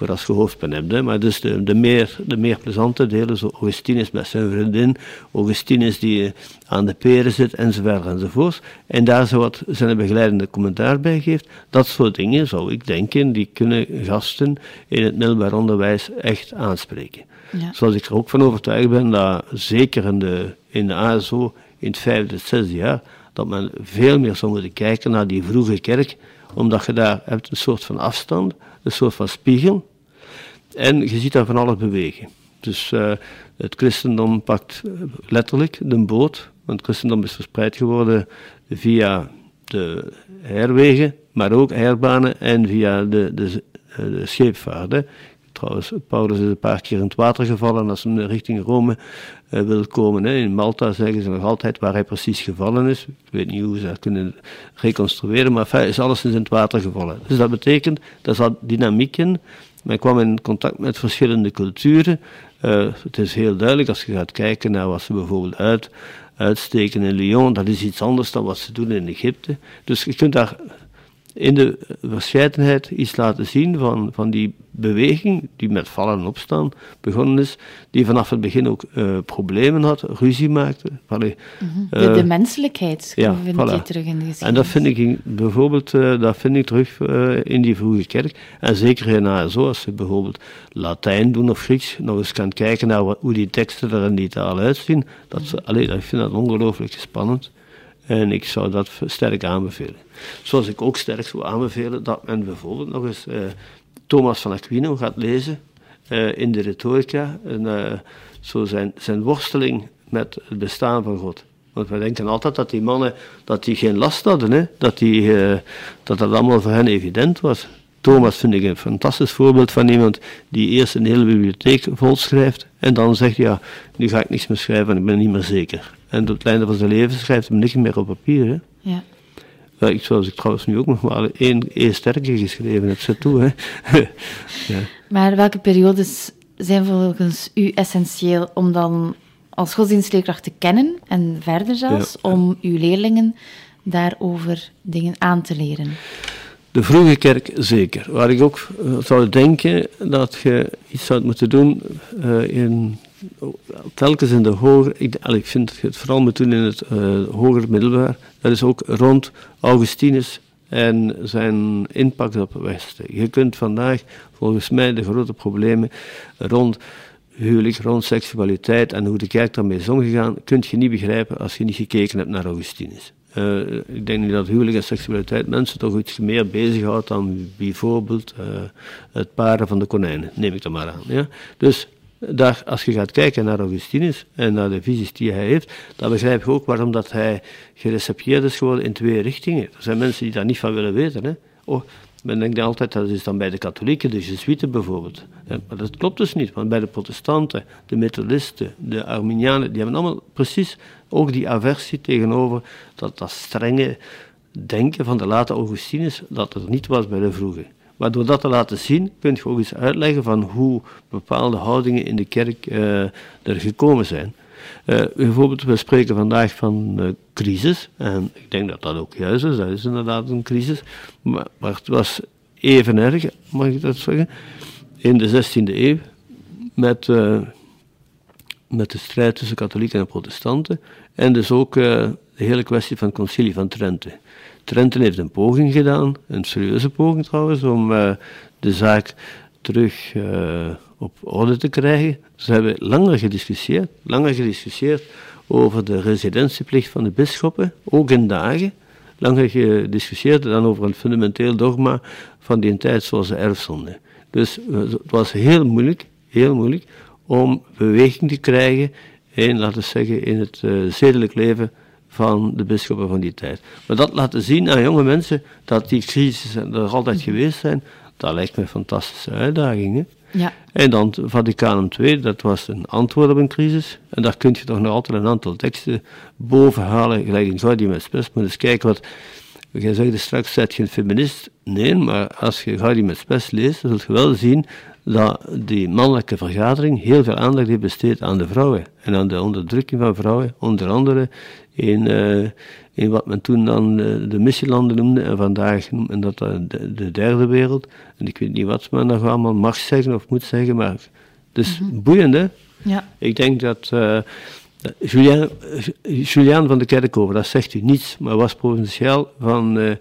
voor als je hoofdpen hebt. Hè. Maar dus de, de, meer, de meer plezante delen, zo Augustinus met zijn vriendin, Augustinus die aan de peren zit, enzovoort enzovoort. En daar zo wat zijn begeleidende commentaar bij geeft. Dat soort dingen, zou ik denken, die kunnen gasten in het middelbaar onderwijs echt aanspreken. Ja. Zoals ik er ook van overtuigd ben dat zeker in de, in de ASO, in het vijfde, zesde jaar, dat men veel meer zou moeten kijken naar die vroege kerk, omdat je daar hebt een soort van afstand, een soort van spiegel, en je ziet daar van alles bewegen. Dus uh, het christendom pakt letterlijk de boot, want het christendom is verspreid geworden via de herwegen, maar ook herbanen en via de, de, scheepvaart. Trouwens, Paulus is een paar keer in het water gevallen als hij richting Rome wil komen. Hè. In Malta zeggen ze nog altijd waar hij precies gevallen is. Ik weet niet hoe ze dat kunnen reconstrueren, maar hij is alles in het water gevallen. Dus dat betekent, dat zat dynamiek in. Men kwam in contact met verschillende culturen. Uh, het is heel duidelijk als je gaat kijken naar wat ze bijvoorbeeld uit, uitsteken in Lyon, dat is iets anders dan wat ze doen in Egypte. Dus je kunt daar in de verscheidenheid iets laten zien van, van die beweging die met vallen en opstaan begonnen is, die vanaf het begin ook uh, problemen had, ruzie maakte. Allee, mm -hmm. de, de, menselijkheid ja, vind voilà. je terug in de geschiedenis. En dat vind ik bijvoorbeeld uh, dat vind ik terug in die vroege kerk. En zeker in ASO, als ze bijvoorbeeld Latijn doen of Grieks, nog eens kan kijken naar wat, hoe die teksten er in die taal uitzien. Dat, allee, ik vind dat ongelooflijk spannend. En ik zou dat sterk aanbevelen. Zoals ik ook sterk zou aanbevelen dat men bijvoorbeeld nog eens uh, Thomas van Aquino gaat lezen uh, in de retorica. En, uh, zo zijn, zijn worsteling met het bestaan van God. Want wij denken altijd dat die mannen dat die geen last hadden, hè? Dat, die, dat dat allemaal voor hen evident was. Thomas vind ik een fantastisch voorbeeld van iemand die eerst een hele bibliotheek volschrijft en dan zegt, ja, nu ga ik niks meer schrijven, ik ben niet meer zeker. En tot het einde van zijn leven schrijft hij niks meer op papier. Hè? Ja. Ja, ik, zoals ik trouwens nu ook nog maar één, één sterke geschreven heb, zet toe. Hè. ja. Maar welke periodes zijn volgens u essentieel om dan als godsdienstleerkracht te kennen en verder zelfs, om uw leerlingen daarover dingen aan te leren? De vroege kerk zeker. Waar ik ook uh, zou denken dat je iets zou moeten doen uh, in telkens in de hoger, ik, vind het vooral moet doen in het uh, hoger middelbaar, dat is ook rond Augustinus en zijn impact op het Westen. Je kunt vandaag volgens mij de grote problemen rond huwelijk, rond seksualiteit en hoe de kerk daarmee is omgegaan, kun je niet begrijpen als je niet gekeken hebt naar Augustinus. Uh, ik denk niet dat huwelijk en seksualiteit mensen toch iets meer bezighoudt dan bijvoorbeeld uh, het paren van de konijnen, neem ik er maar aan. Ja? Dus daar, als je gaat kijken naar Augustinus en naar de visies die hij heeft, dan begrijp je ook waarom dat hij gerecepteerd is geworden in twee richtingen. Er zijn mensen die daar niet van willen weten. Hè. Oh, men denkt altijd dat is dan bij de katholieken, de Jesuiten bijvoorbeeld. maar dat klopt dus niet, want bij de protestanten, de methodisten, de Arminianen, die hebben allemaal precies ook die aversie tegenover dat, dat strenge denken van de late Augustinus, dat er niet was bij de vroege. Maar door dat te laten zien, kun je ook eens uitleggen van hoe bepaalde houdingen in de kerk uh, er gekomen zijn. Uh, bijvoorbeeld, we spreken vandaag van uh, crisis. En ik denk dat dat ook juist is. Dat is inderdaad een crisis. Maar, het was even erg, mag ik dat zeggen, in de 16e eeuw. Met, met de strijd tussen katholieken en protestanten. En dus ook de hele kwestie van het concilie van Trente. Trente heeft een poging gedaan, een serieuze poging trouwens, om de zaak terug op orde te krijgen. Ze hebben langer gediscussieerd, langer gediscussieerd over de residentieplicht van de bisschoppen, ook in dagen. Langer gediscussieerd dan over een fundamenteel dogma van die tijd zoals de erfzonde. Dus eh, het was heel moeilijk, heel moeilijk om beweging te krijgen in, laten we zeggen, in het zedelijk leven van de bisschoppen van die tijd. Maar dat laten zien aan jonge mensen dat die crisissen er altijd geweest zijn, dat lijkt me een fantastische uitdaging. Ja. En dan Vaticanum II, dat was een antwoord op een crisis. En daar kun je toch nog altijd een aantal teksten boven halen, gelijk in Gaudium et Spes. Maar eens kijken wat... Jij zegt straks, zet je een feminist? Nee, maar als je Gaudium et Spes leest, dan zul je wel zien dat die mannelijke vergadering heel veel aandacht heeft besteed aan de vrouwen. En aan de onderdrukking van vrouwen, onder andere in, uh, in wat men toen dan de, de missielanden noemde, en vandaag noemt men dat de, de, derde wereld. En ik weet niet wat men nog allemaal mag zeggen of moet zeggen, maar dus mm -hmm. boeiend hè. Ja. Ik denk dat uh, Julian, Julian van de Kerkhoven, dat zegt u niets, maar was provinciaal van uh,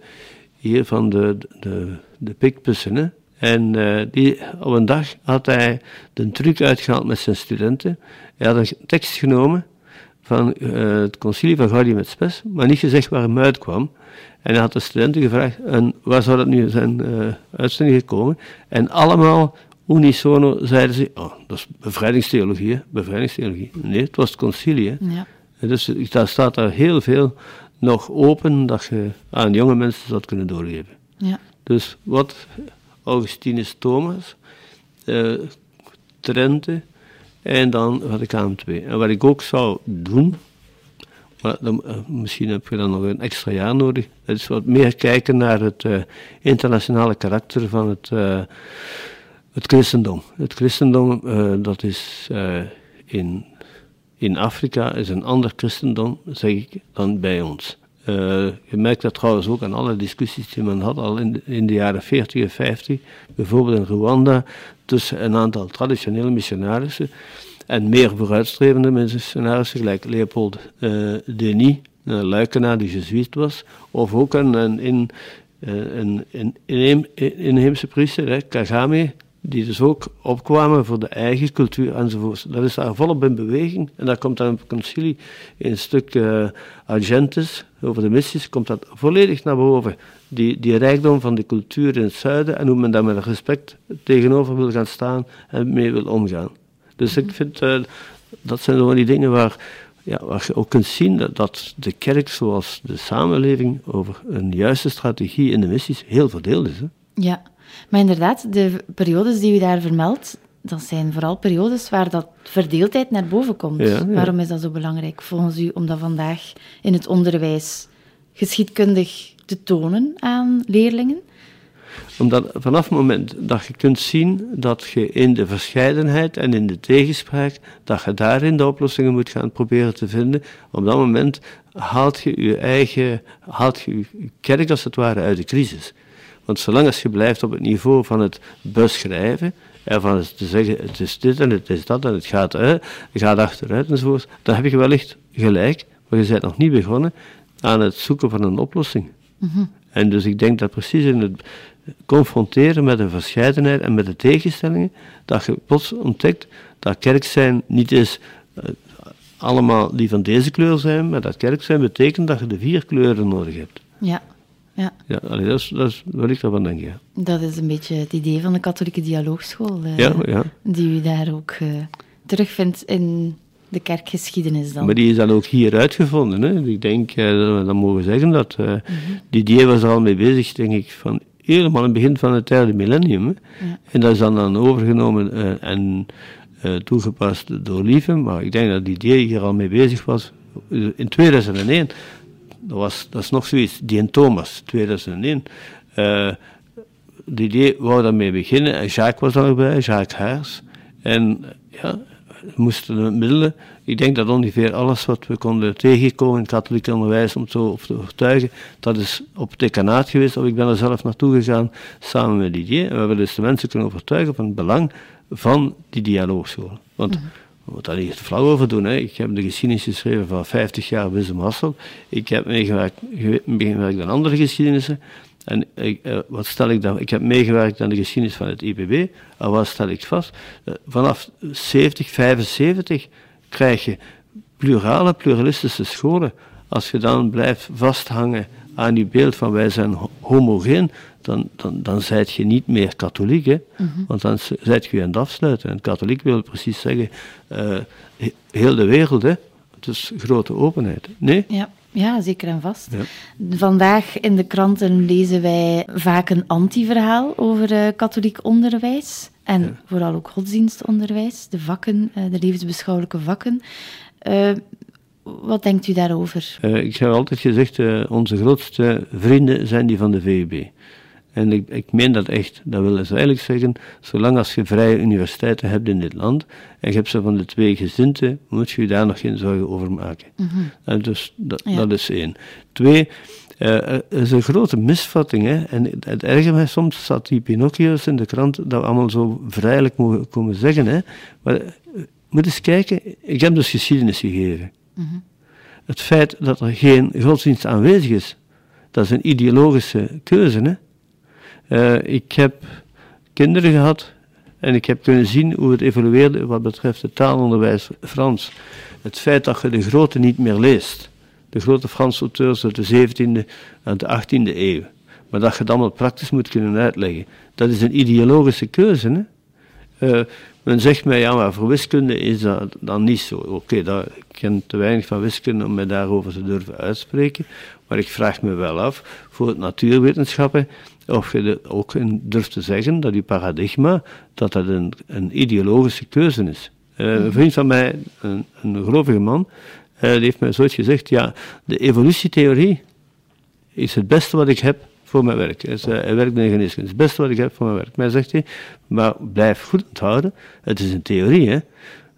hier van de, de, de Pikpussen. Hè? En uh, die, op een dag had hij de truc uitgehaald met zijn studenten. Hij had een tekst genomen van uh, het concilie van Gaudium et Spes, maar niet gezegd waar hem uitkwam. En hij had de studenten gevraagd, en waar zou dat nu zijn uh, uitzending gekomen? En allemaal unisono zeiden ze, oh, dat is bevrijdingstheologie, hè? bevrijdingstheologie. Nee, het was het concilie. Ja. Dus daar staat daar heel veel nog open dat je aan jonge mensen zou kunnen doorgeven. Ja. Dus wat Augustinus Thomas, uh, Trente, en dan Vaticaan II. En wat ik ook zou doen, maar uh, misschien heb je dan nog een extra jaar nodig, dat is wat meer kijken naar het uh, internationale karakter van het, uh, het christendom. Het christendom, dat is in, in Afrika, is een ander christendom, zeg ik, dan bij ons. Je merkt dat trouwens ook aan alle discussies die men had al in de, in de jaren 40 en 50, bijvoorbeeld in Rwanda, tussen een aantal traditionele missionarissen en meer vooruitstrevende missionarissen, gelijk Leopold uh, Denis, een luikenaar die jezuïet was, of ook een, een, een, een, een, inheemse priester, hè, Kagame, die dus ook opkwamen voor de eigen cultuur enzovoort. Dat is daar volop in beweging. En daar komt dan op concilie in een stuk uh, over de missies, komt dat volledig naar boven. Die, die rijkdom van de cultuur in het zuiden en hoe men daar met respect tegenover wil gaan staan en mee wil omgaan. Dus ik vind, uh, dat zijn wel die dingen waar, ja, waar je ook kunt zien dat, dat de kerk, zoals de samenleving, over een juiste strategie in de missies heel verdeeld is. Hè? Ja, maar inderdaad, de periodes die u daar vermeldt, dat zijn vooral periodes waar dat verdeeldheid naar boven komt. Ja, ja. Waarom is dat zo belangrijk volgens u om dat vandaag in het onderwijs geschiedkundig te tonen aan leerlingen? Omdat vanaf het moment dat je kunt zien dat je in de verscheidenheid en in de tegenspraak, dat je daarin de oplossingen moet gaan proberen te vinden, op dat moment haalt je je eigen, haalt je je kerk als het ware uit de crisis. Want zolang als je blijft op het niveau van het beschrijven, en van te zeggen het is dit en het is dat en het gaat, uit, gaat achteruit enzovoort, dan heb je wellicht gelijk, maar je bent nog niet begonnen aan het zoeken van een oplossing. Mm -hmm. En dus ik denk dat precies in het confronteren met de verscheidenheid en met de tegenstellingen, dat je plots ontdekt dat kerk zijn niet is uh, allemaal die van deze kleur zijn, maar dat kerk zijn betekent dat je de vier kleuren nodig hebt. Ja. Ja, ja allee, dat, is, dat is wat ik daarvan denk, ja. Dat is een beetje het idee van de katholieke dialoogschool, uh, ja, ja. die u daar ook uh, terugvindt in de kerkgeschiedenis dan. Maar die is dan ook hier uitgevonden. Hè. Ik denk, uh, dat we dan mogen zeggen, dat uh, mm -hmm. Didier was er al mee bezig, denk ik, van helemaal in het begin van het derde millennium. Ja. En dat is dan, dan overgenomen uh, en toegepast door Lieve, maar ik denk dat Didier hier al mee bezig was in 2001. Dat, was, dat is nog zoiets, die en Thomas, 2001. Didier wou daarmee beginnen en Jacques was er nog bij, Jacques Haars. En ja, moesten middelen. Ik denk dat ongeveer alles wat we konden tegenkomen in het katholiek onderwijs om zo te overtuigen, dat is op het decanaat geweest, of ik ben er zelf naartoe gegaan samen met Didier. En we hebben dus de mensen kunnen overtuigen van het belang van die dialoogscholen. Want we moeten daar niet flauw over doen. Hè. Ik heb de geschiedenis geschreven van 50 jaar Wisdom Hassel. Ik heb meegewerkt, aan andere geschiedenissen. En ik, eh, wat stel ik dan? Ik heb meegewerkt aan de geschiedenis van het IPB. En wat stel ik vast? Eh, vanaf 70, 75 krijg je plurale, pluralistische scholen. Als je dan blijft vasthangen aan je beeld van wij zijn homogeen, dan, dan, dan zijt je niet meer katholiek. Hè? Mhm. Want dan zijt je aan het afsluiten. En katholiek wil precies zeggen, uh, heel de wereld, hè? dus grote openheid. Nee? Ja. Ja, zeker en vast. Vandaag in de kranten lezen wij vaak een anti-verhaal over uh, katholiek onderwijs. En vooral ook godsdienstonderwijs, de vakken, uh, de levensbeschouwelijke vakken. Uh, wat denkt u daarover? ik heb altijd gezegd, onze grootste vrienden zijn die van de VUB. En ik, ik meen dat echt. Dat wil dus eigenlijk zeggen, zolang als je vrije universiteiten hebt in dit land, en je hebt ze van de twee gezinten, moet je je daar nog geen zorgen over maken. Mhm. dus dat, dat, is één. Twee, uh, er is een grote misvatting. Hè? En het erge mij soms staat die Pinocchio's in de krant dat we allemaal zo vrijelijk mogen komen zeggen. Hè? Maar uh, moet eens kijken, ik heb dus geschiedenis gegeven. Mhm. Het feit dat er geen godsdienst aanwezig is, dat is een ideologische keuze. Hè? Uh, ik heb kinderen gehad en ik heb kunnen zien hoe het evolueerde wat betreft het taalonderwijs Frans. Het feit dat je de grote niet meer leest, de grote Franse auteurs uit de 17e en de 18e eeuw, maar dat je het allemaal praktisch moet kunnen uitleggen, dat is een ideologische keuze. Hè? Uh, men zegt mij, ja, maar voor wiskunde is dat dan niet zo. Oké, ik ken te weinig van wiskunde om me daarover te durven uitspreken, maar ik vraag me wel af, voor het natuurwetenschappen of je ook durft te zeggen dat die paradigma, dat dat een, een ideologische keuze is. Uh, een vriend van mij, een, een gelovige man, uh, die heeft mij zoiets gezegd, ja, de evolutietheorie is het beste wat ik heb voor mijn werk. Hij, hij werkt in geneeskunde, het is het beste wat ik heb voor mijn werk. Maar zegt hij, maar blijf goed onthouden, het is een theorie, hè.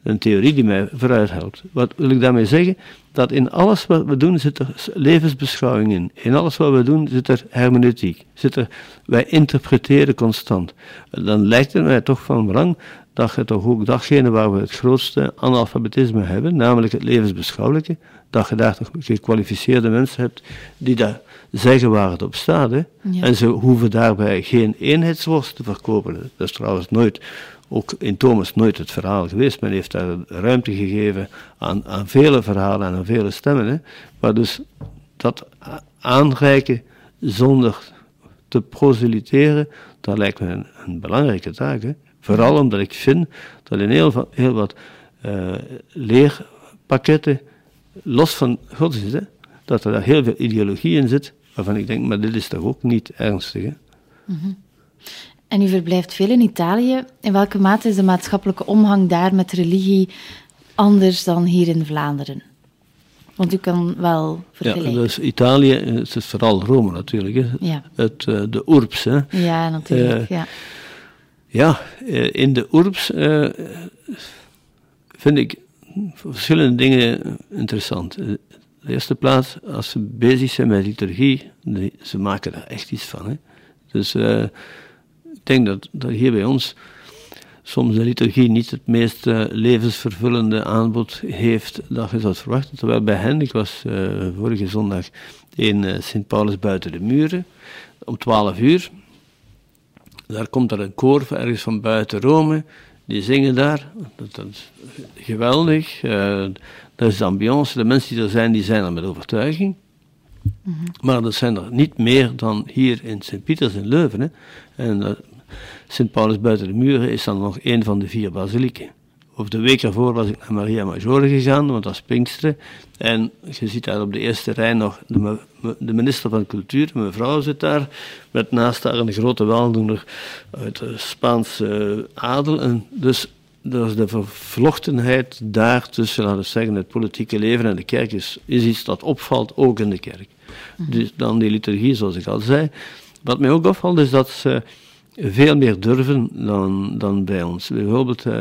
Een theorie die mij vooruit helpt. Wat wil ik daarmee zeggen? Dat in alles wat we doen zit er levensbeschouwing in. In alles wat we doen zit er hermeneutiek. Zit er, wij interpreteren constant. Dan lijkt het mij toch van belang dat je toch ook datgene waar we het grootste analfabetisme hebben, namelijk het levensbeschouwelijke, dat je daar toch gekwalificeerde mensen hebt die daar zeggen waar het op staat. Hè? En ze hoeven daarbij geen eenheidsworst te verkopen. Dat is trouwens nooit ook in Thomas nooit het verhaal geweest. Men heeft daar ruimte gegeven aan, aan vele verhalen en aan vele stemmen. Hè. Maar dus dat aanreiken zonder te proseliteren, dat lijkt me een, belangrijke taak. Hè. Vooral omdat ik vind dat in heel, heel wat uh, leerpakketten, los van godsdienst, hè, dat er daar heel veel ideologie in zit, waarvan ik denk, maar dit is toch ook niet ernstig. Hè? Mm en u verblijft veel in Italië. In welke mate is de maatschappelijke omgang daar met religie anders dan hier in Vlaanderen? Want u kan wel vergelijken. Ja, dus Italië, het is vooral Rome natuurlijk. Hè. Ja. Het, uh, de Urps. Hè. Ja, natuurlijk. Uh, ja, ja uh, in de Urps vind ik verschillende dingen interessant. De eerste plaats, als ze bezig zijn met liturgie, ze maken er echt iets van. Hè. Dus ik denk dat, hier bij ons soms de liturgie niet het meest uh, levensvervullende aanbod heeft dat je zou verwachten. Terwijl bij hen, ik was uh, vorige zondag in uh, Sint Paulus buiten de muren, om 12 uur. Daar komt er een koor ergens van buiten Rome, die zingen daar. Dat, dat is geweldig. dat is de ambiance. De mensen die er zijn, die zijn er met overtuiging. Maar dat zijn er niet meer dan hier in Sint-Pieters in Leuven. En Sint Paulus buiten de muren is dan nog een van de vier basilieken. Of de week ervoor was ik naar Maria Maggiore gegaan, want dat is Pinksteren. En je ziet daar op de eerste rij nog de, de minister van Cultuur, mevrouw zit daar, met naast haar een grote weldoener uit de Spaanse adel. En dus dus de vervlochtenheid daar tussen, laten we zeggen, het politieke leven en de kerk is, is iets dat opvalt, ook in de kerk. Mhm. Dus dan die liturgie, zoals ik al zei. Wat mij ook opvalt, is dat ze veel meer durven dan, dan bij ons. Bijvoorbeeld, uh,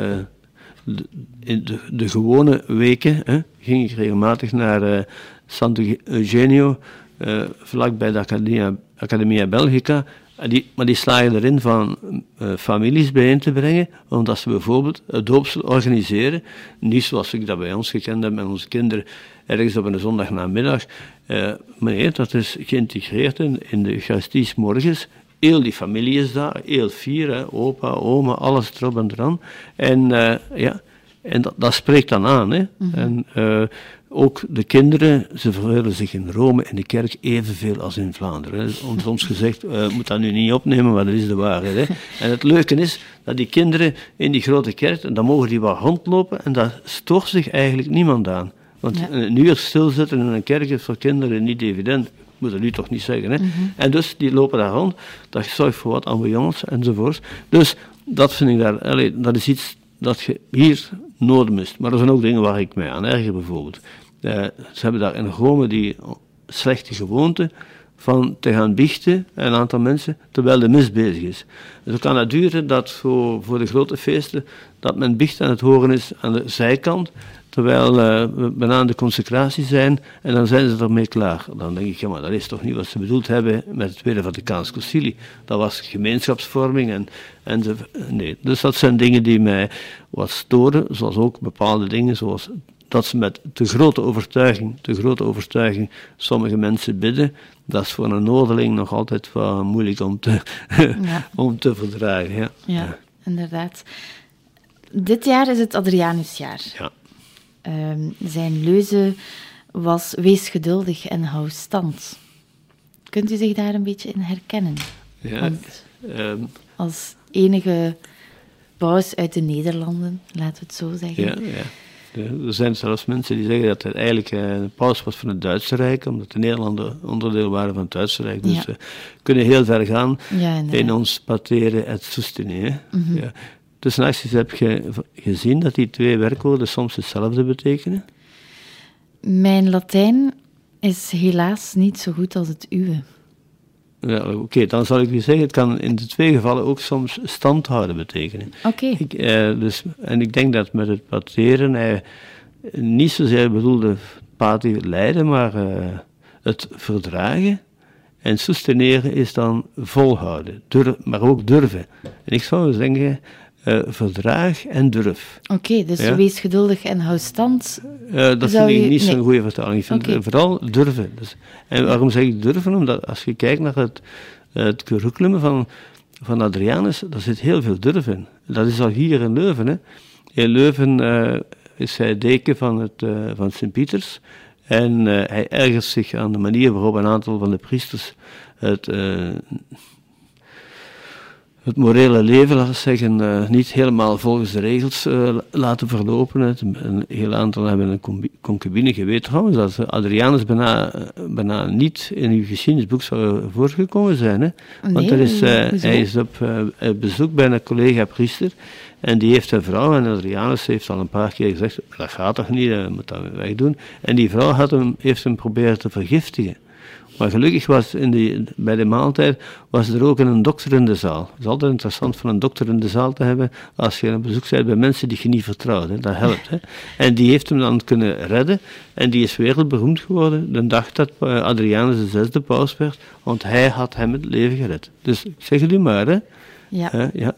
de, in de, de gewone weken hè, ging ik regelmatig naar uh, Santo Eugenio, uh, vlakbij de Academia, Academia Belgica. Die, maar die slagen erin van uh, families bijeen te brengen, omdat ze bijvoorbeeld het doopsel organiseren. Niet zoals ik dat bij ons gekend heb met onze kinderen, ergens op een zondagnamiddag. Uh, maar nee, dat is geïntegreerd in, de Eucharistie morgens. Heel die familie is daar, heel vier, opa, oma, alles erop en eraan. En uh, ja, en dat, dat, spreekt dan aan. Hè. Mm -hmm. En uh, ook de kinderen, ze vervelen zich in Rome in de kerk evenveel als in Vlaanderen. Hè. Ons, ons gezegd, uh, moet dat nu niet opnemen, maar dat is de waarheid. Hè. En het leuke is dat die kinderen in die grote kerk, dan mogen die wat rondlopen en daar stoort zich eigenlijk niemand aan. Want ja. een uur stilzitten in een kerk is voor kinderen niet evident. Ik moet dat nu toch niet zeggen. Hè? Mm -hmm. En dus die lopen daar rond. Dat zorgt voor wat ambiance enzovoort. Dus dat vind ik daar, allez, dat is iets dat je hier nodig mist. Maar er zijn ook dingen waar ik mij aan erger bijvoorbeeld. Uh, ze hebben daar in Rome die slechte gewoonte van te gaan biechten, een aantal mensen, terwijl de mis bezig is. Dus dan kan het duren dat voor, voor de grote feesten, dat men biecht aan het horen is aan de zijkant, terwijl uh, we bijna aan de consecratie zijn en dan zijn ze ermee klaar. Dan denk ik, ja maar dat is toch niet wat ze bedoeld hebben met het Tweede Vaticaans Concilie. Dat was gemeenschapsvorming en, en ze, nee. Dus dat zijn dingen die mij wat storen, zoals ook bepaalde dingen zoals dat ze met te grote overtuiging, te grote overtuiging sommige mensen bidden, dat is voor een Noorderling nog altijd wel moeilijk om te, ja. om te verdragen. Ja. Ja, ja, inderdaad. Dit jaar is het Adrianusjaar. Ja. Um, zijn leuze was wees geduldig en hou stand. Kunt u zich daar een beetje in herkennen? Ja. Want um, als enige paus uit de Nederlanden, laten we het zo zeggen. Ja, ja. Er zijn zelfs mensen die zeggen dat het eigenlijk een paus was van het Duitse Rijk, omdat de Nederlanden onderdeel waren van het Duitse Rijk. Dus ja. we kunnen heel ver gaan ja, in ons pateren et sostenere. Mm -hmm. ja. Dus naast heb je gezien dat die twee werkwoorden soms hetzelfde betekenen? Mijn Latijn is helaas niet zo goed als het uwe. Ja, Oké, okay, dan zal ik u zeggen, het kan in de twee gevallen ook soms standhouden betekenen. Oké. Okay. Uh, dus, en ik denk dat met het pateren hij niet zozeer bedoelde pati lijden, maar uh, het verdragen. En sosteneren is dan volhouden, durf, maar ook durven. En ik zou zeggen, uh, verdraag en durf. Oké, okay, dus ja? wees geduldig en hou stand. Uh, dat vind ik niet nee. zo'n goede vertaling. Ik vind okay. vooral durven. Dus, en waarom zeg ik durven? Omdat als je kijkt naar het, het curriculum van, van Adrianus, daar zit heel veel durf in. Dat is al hier in Leuven. Hè. In Leuven uh, is hij deken van, het, van Sint-Pieters. En hij ergert zich aan de manier waarop een aantal van de priesters het het morele leven, laten we zeggen, uh, niet helemaal volgens de regels uh, laten verlopen. Een heel aantal hebben een concubine geweten trouwens, dat Adrianus bijna, bijna niet in uw geschiedenisboek zou voorgekomen zijn. Hè? Nee, Want er is, hij is op bezoek bij een collega-priester en die heeft een vrouw, en Adrianus heeft al een paar keer gezegd, dat gaat toch niet, dat moet dat wegdoen. En die vrouw had hem, heeft hem proberen te vergiftigen. Maar gelukkig was in die, bij de maaltijd was er ook een dokter in de zaal. Het is altijd interessant van een dokter in de zaal te hebben als je op bezoek bent bij mensen die je niet vertrouwt. Hè. Dat helpt. Hè. En die heeft hem dan kunnen redden. En die is wereldberoemd geworden de dag dat Adrianus de zesde paus werd. Want hij had hem het leven gered. Dus ik zeg het u maar. Hè. Ja. Uh, ja.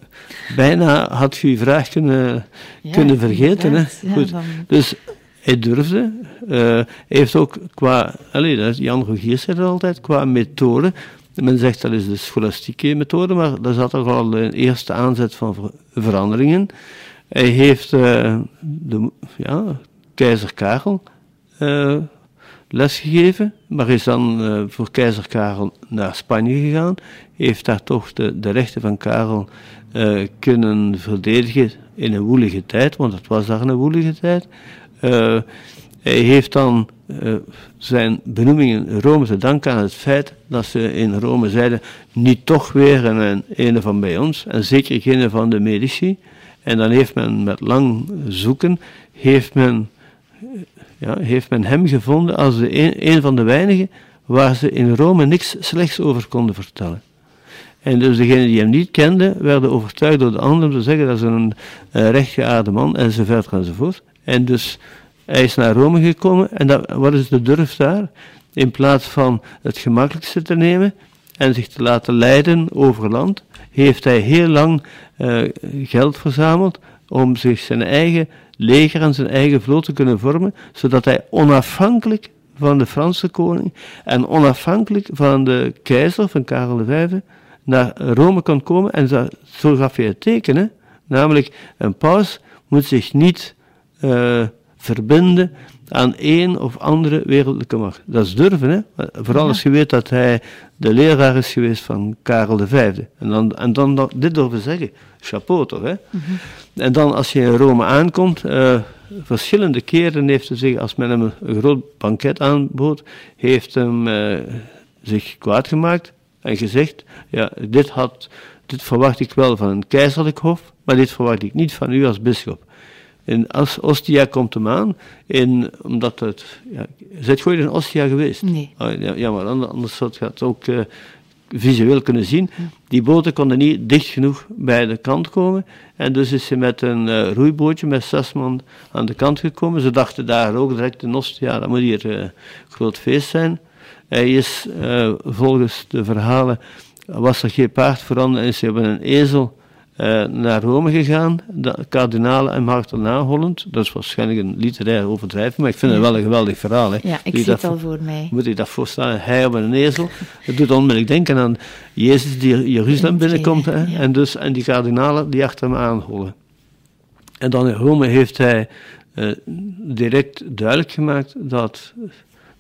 Bijna had je uw vraag kunnen, ja, kunnen vergeten. Hè. Ja, Goed. dan... Dus hij durfde. Uh, hij heeft ook qua, allez, Jan Rogiers zei dat altijd, qua methode. Men zegt dat is de scholastieke methode, maar daar zat toch al een eerste aanzet van ver veranderingen. Hij heeft uh, de, ja, keizer Karel uh, lesgegeven, maar is dan voor keizer Karel naar Spanje gegaan. Heeft daar toch de, de rechten van Karel kunnen verdedigen in een woelige tijd, want het was daar een woelige tijd. Uh, hij heeft dan uh, zijn benoeming in Rome te danken aan het feit dat ze in Rome zeiden, niet toch weer een, een van bij ons, en zeker geen van de medici. En dan heeft men met lang zoeken, heeft men, ja, heeft men hem gevonden als de een, een van de weinigen waar ze in Rome niks slechts over konden vertellen. En dus degenen die hem niet kenden, werden overtuigd door de anderen om te zeggen dat is een uh, rechtgeaarde man, enzovoort enzovoort. En dus hij is naar Rome gekomen en dat, wat is de durf daar? In plaats van het gemakkelijkste te nemen en zich te laten leiden over land, heeft hij heel lang uh, geld verzameld om zich zijn eigen leger en zijn eigen vloot te kunnen vormen, zodat hij onafhankelijk van de Franse koning en onafhankelijk van de keizer, van Karel V, naar Rome kan komen. En zo, gaf hij het tekenen, namelijk een paus moet zich niet uh, verbinden aan één of andere wereldlijke macht. Dat is durven, hè? Vooral als je weet dat hij de leraar is geweest van Karel V. En dan, en dan dit durven zeggen. Chapeau toch, hè? Mhm. En dan als je in Rome aankomt, uh, verschillende keren heeft hij zich, als men hem een groot banket aanbood, heeft hem uh, zich kwaad gemaakt en gezegd, ja, dit, had, dit verwacht ik wel van een keizerlijk hof, maar dit verwacht ik niet van u als bisschop. In Ostia komt hem aan, in, omdat het... Ja, zijt je ooit in Ostia geweest? Nee. Oh, ja, ja, maar anders zou het ook uh, visueel kunnen zien. Die boten konden niet dicht genoeg bij de kant komen. En dus is ze met een uh, roeibootje met zes man aan de kant gekomen. Ze dachten daar ook direct in Ostia, dat moet hier een uh, groot feest zijn. Hij is volgens de verhalen, was er geen paard veranderd en ze hebben een ezel uh, naar Rome gegaan, de kardinalen en achterna Holland. Dat is waarschijnlijk een literair overdrijving, maar ik vind het wel een geweldig verhaal. Hè. Ja, ik zie het al voor mij. Moet je dat voorstellen, hij op een ezel. Het doet onmiddellijk denken aan Jezus die Jeruzalem binnenkomt hè, en, dus, en die kardinalen die achter hem aanhollen. En dan in Rome heeft hij uh, direct duidelijk gemaakt dat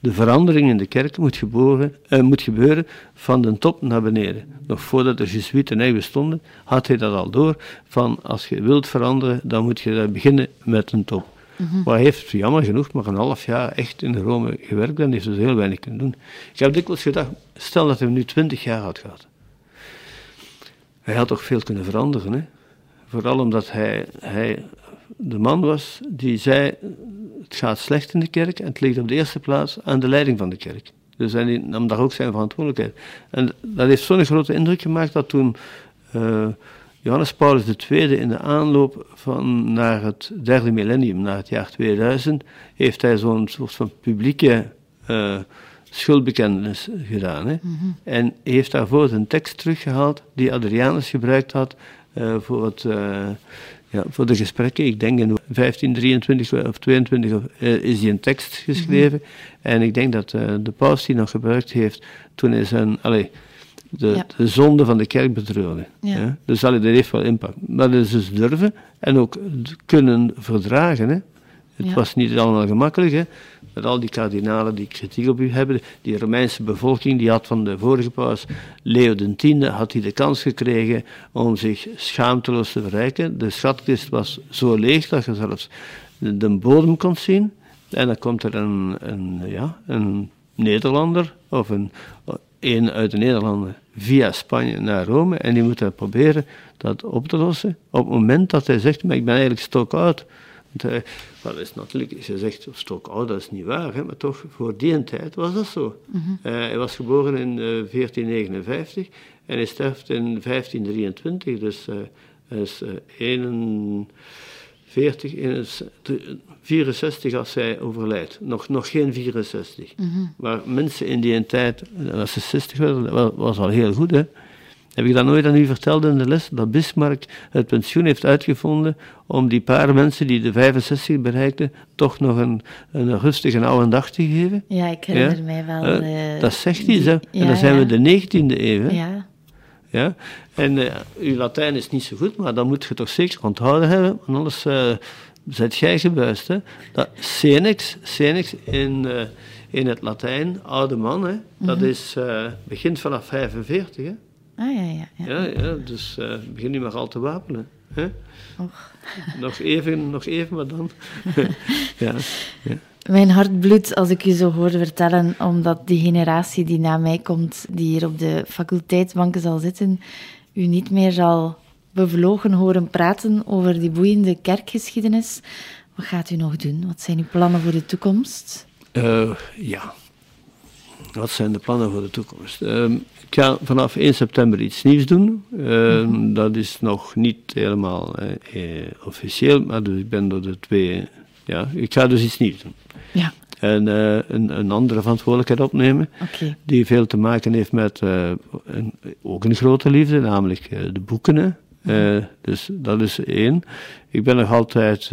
de verandering in de kerk moet, geboren, uh, moet gebeuren van de top naar beneden. Nog voordat de Jesuiten eigenlijk bestonden, had hij dat al door, van als je wilt veranderen, dan moet je beginnen met een top. Mm Maar hij heeft jammer genoeg maar een half jaar echt in Rome gewerkt en heeft dus heel weinig kunnen doen. Ik heb dikwijls gedacht, stel dat hij nu twintig jaar had gehad. Hij had toch veel kunnen veranderen, hè? Vooral omdat hij, hij de man was die zei, het gaat slecht in de kerk en het ligt op de eerste plaats aan de leiding van de kerk. Dus hij nam daar ook zijn verantwoordelijkheid. En dat heeft zo'n grote indruk gemaakt dat toen uh, Johannes Paulus II in de aanloop van naar het derde millennium, naar het jaar 2000, heeft hij zo'n soort van publieke uh, schuldbekentenis gedaan. Hè? Mm -hmm. En heeft daarvoor een tekst teruggehaald die Adrianus gebruikt had uh, voor het ja, voor de gesprekken. Ik denk in 1523 of 22 uh, is die een tekst geschreven. Mm -hmm. En ik denk dat uh, de paus die nog gebruikt heeft toen is een, allee, de, ja. de zonde van de kerk betreurde. Ja. Ja? Dus allee, dat heeft wel impact. Maar dat is dus durven en ook kunnen verdragen. Hè? Het was niet allemaal gemakkelijk. Hè? met al die kardinalen die kritiek op u hebben. Die Romeinse bevolking, die had van de vorige paus, Leo X, had hij de kans gekregen om zich schaamteloos te verrijken. De schatkist was zo leeg dat je zelfs de bodem kon zien. En dan komt er een, een, ja, een Nederlander of een, een uit de Nederlanden via Spanje naar Rome en die moet dan proberen dat op te lossen. Op het moment dat hij zegt, maar ik ben eigenlijk stokoud, want, uh, dat is natuurlijk, je zegt stok oud, dat is niet waar, hè, maar toch, voor die tijd was dat zo. Mm -hmm. uh, hij was geboren in uh, 1459 en hij sterft in 1523, dus hij is 41, 64 als hij overlijdt. Nog, nog geen 64. Mm -hmm. Maar mensen in die tijd, als ze 60 werden, was, was al heel goed, hè. Heb ik dat nooit aan u verteld in de les? Dat Bismarck het pensioen heeft uitgevonden om die paar mensen die de 65 bereikten, toch nog een, een rustige oude dag te geven? Ja, ik herinner ja? mij wel. Uh, dat zegt iets, hè? Ja, en dan zijn we de 19e eeuw. Hè? Ja. Ja? En uh, uw Latijn is niet zo goed, maar dat moet je toch zeker onthouden hebben, want anders uh, zijt jij gebuist. Hè? Dat Senex, Senex in, in het Latijn, oude man, hè? dat mm -hmm. is, begint vanaf 45. Hè? Ah, ja, ja. Ja, ja, ja dus uh, begin niet maar al te wapenen. Hè? Nog, even, nog even, maar dan. ja, ja. Mijn hart bloedt als ik u zo hoor vertellen, omdat die generatie die na mij komt, die hier op de faculteitsbanken zal zitten, u niet meer zal bevlogen horen praten over die boeiende kerkgeschiedenis. Wat gaat u nog doen? Wat zijn uw plannen voor de toekomst? Uh, ja, wat zijn de plannen voor de toekomst? Ehm, ik ga vanaf 1 september iets nieuws doen. Ehm, mhm. Dat is nog niet helemaal eh, eh, officieel, maar dus ik ben door de twee. Ja, ik ga dus iets nieuws doen. Ja. En uh, een, een, andere verantwoordelijkheid opnemen, okay. die veel te maken heeft met een, ook een grote liefde, namelijk de boeken. Mhm. dus dat is één. Ik ben nog altijd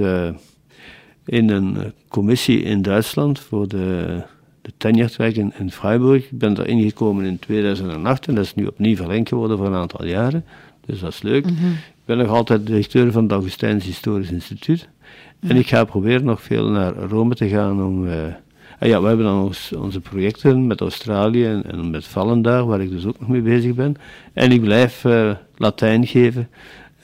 in een commissie in Duitsland voor de de Tenjartweg in, in Freiburg. Ik ben daar ingekomen in 2008 en dat is nu opnieuw verlengd geworden voor een aantal jaren. Dus dat is leuk. Mhm. Ik ben nog altijd directeur van het Augustijns Historisch Instituut. En ik ga proberen nog veel naar Rome te gaan om... Uh, ja, we hebben dan onze projecten met Australië en, en, met Vallen daar, waar ik dus ook nog mee bezig ben. En ik blijf uh, Latijn geven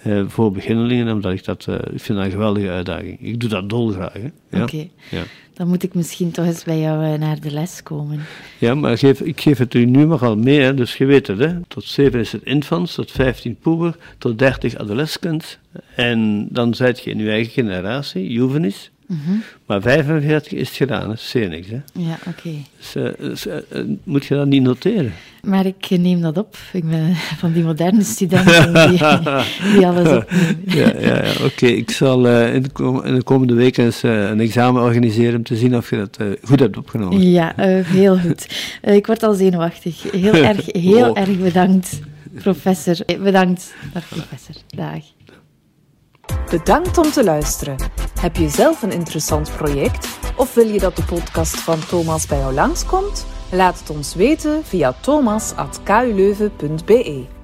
uh, voor beginnelingen, omdat ik dat ik vind dat een geweldige uitdaging. Ik doe dat dolgraag. Oké. Ja. Dan moet ik misschien toch eens bij jou uh, naar de les komen. Ja, maar ik geef het u nu maar al mee, dus je weet het. Hè. Tot 7 is het infants, tot 15 puber, tot 30 adolescents. En dan zijt je in uw eigen generatie, juvenis. Mhm. Maar 45 is het gedaan, dat is niks. Hè? Ja, oké. Dus, uh, dus uh, moet je dat niet noteren? Maar ik neem dat op. Ik ben van die moderne studenten die, die alles opnemen. ja, ja, ja oké. Ik zal uh, in, de in, de komende weken eens een examen organiseren om te zien of je dat goed hebt opgenomen. Ja, heel goed. ik word al zenuwachtig. Heel erg, heel oh. erg bedankt, professor. Bedankt. Dag, professor. Dag. Bedankt om te luisteren. Heb je zelf een interessant project of wil je dat de podcast van Thomas bij jou langskomt? Laat het ons weten via thomas.kuleuven.be.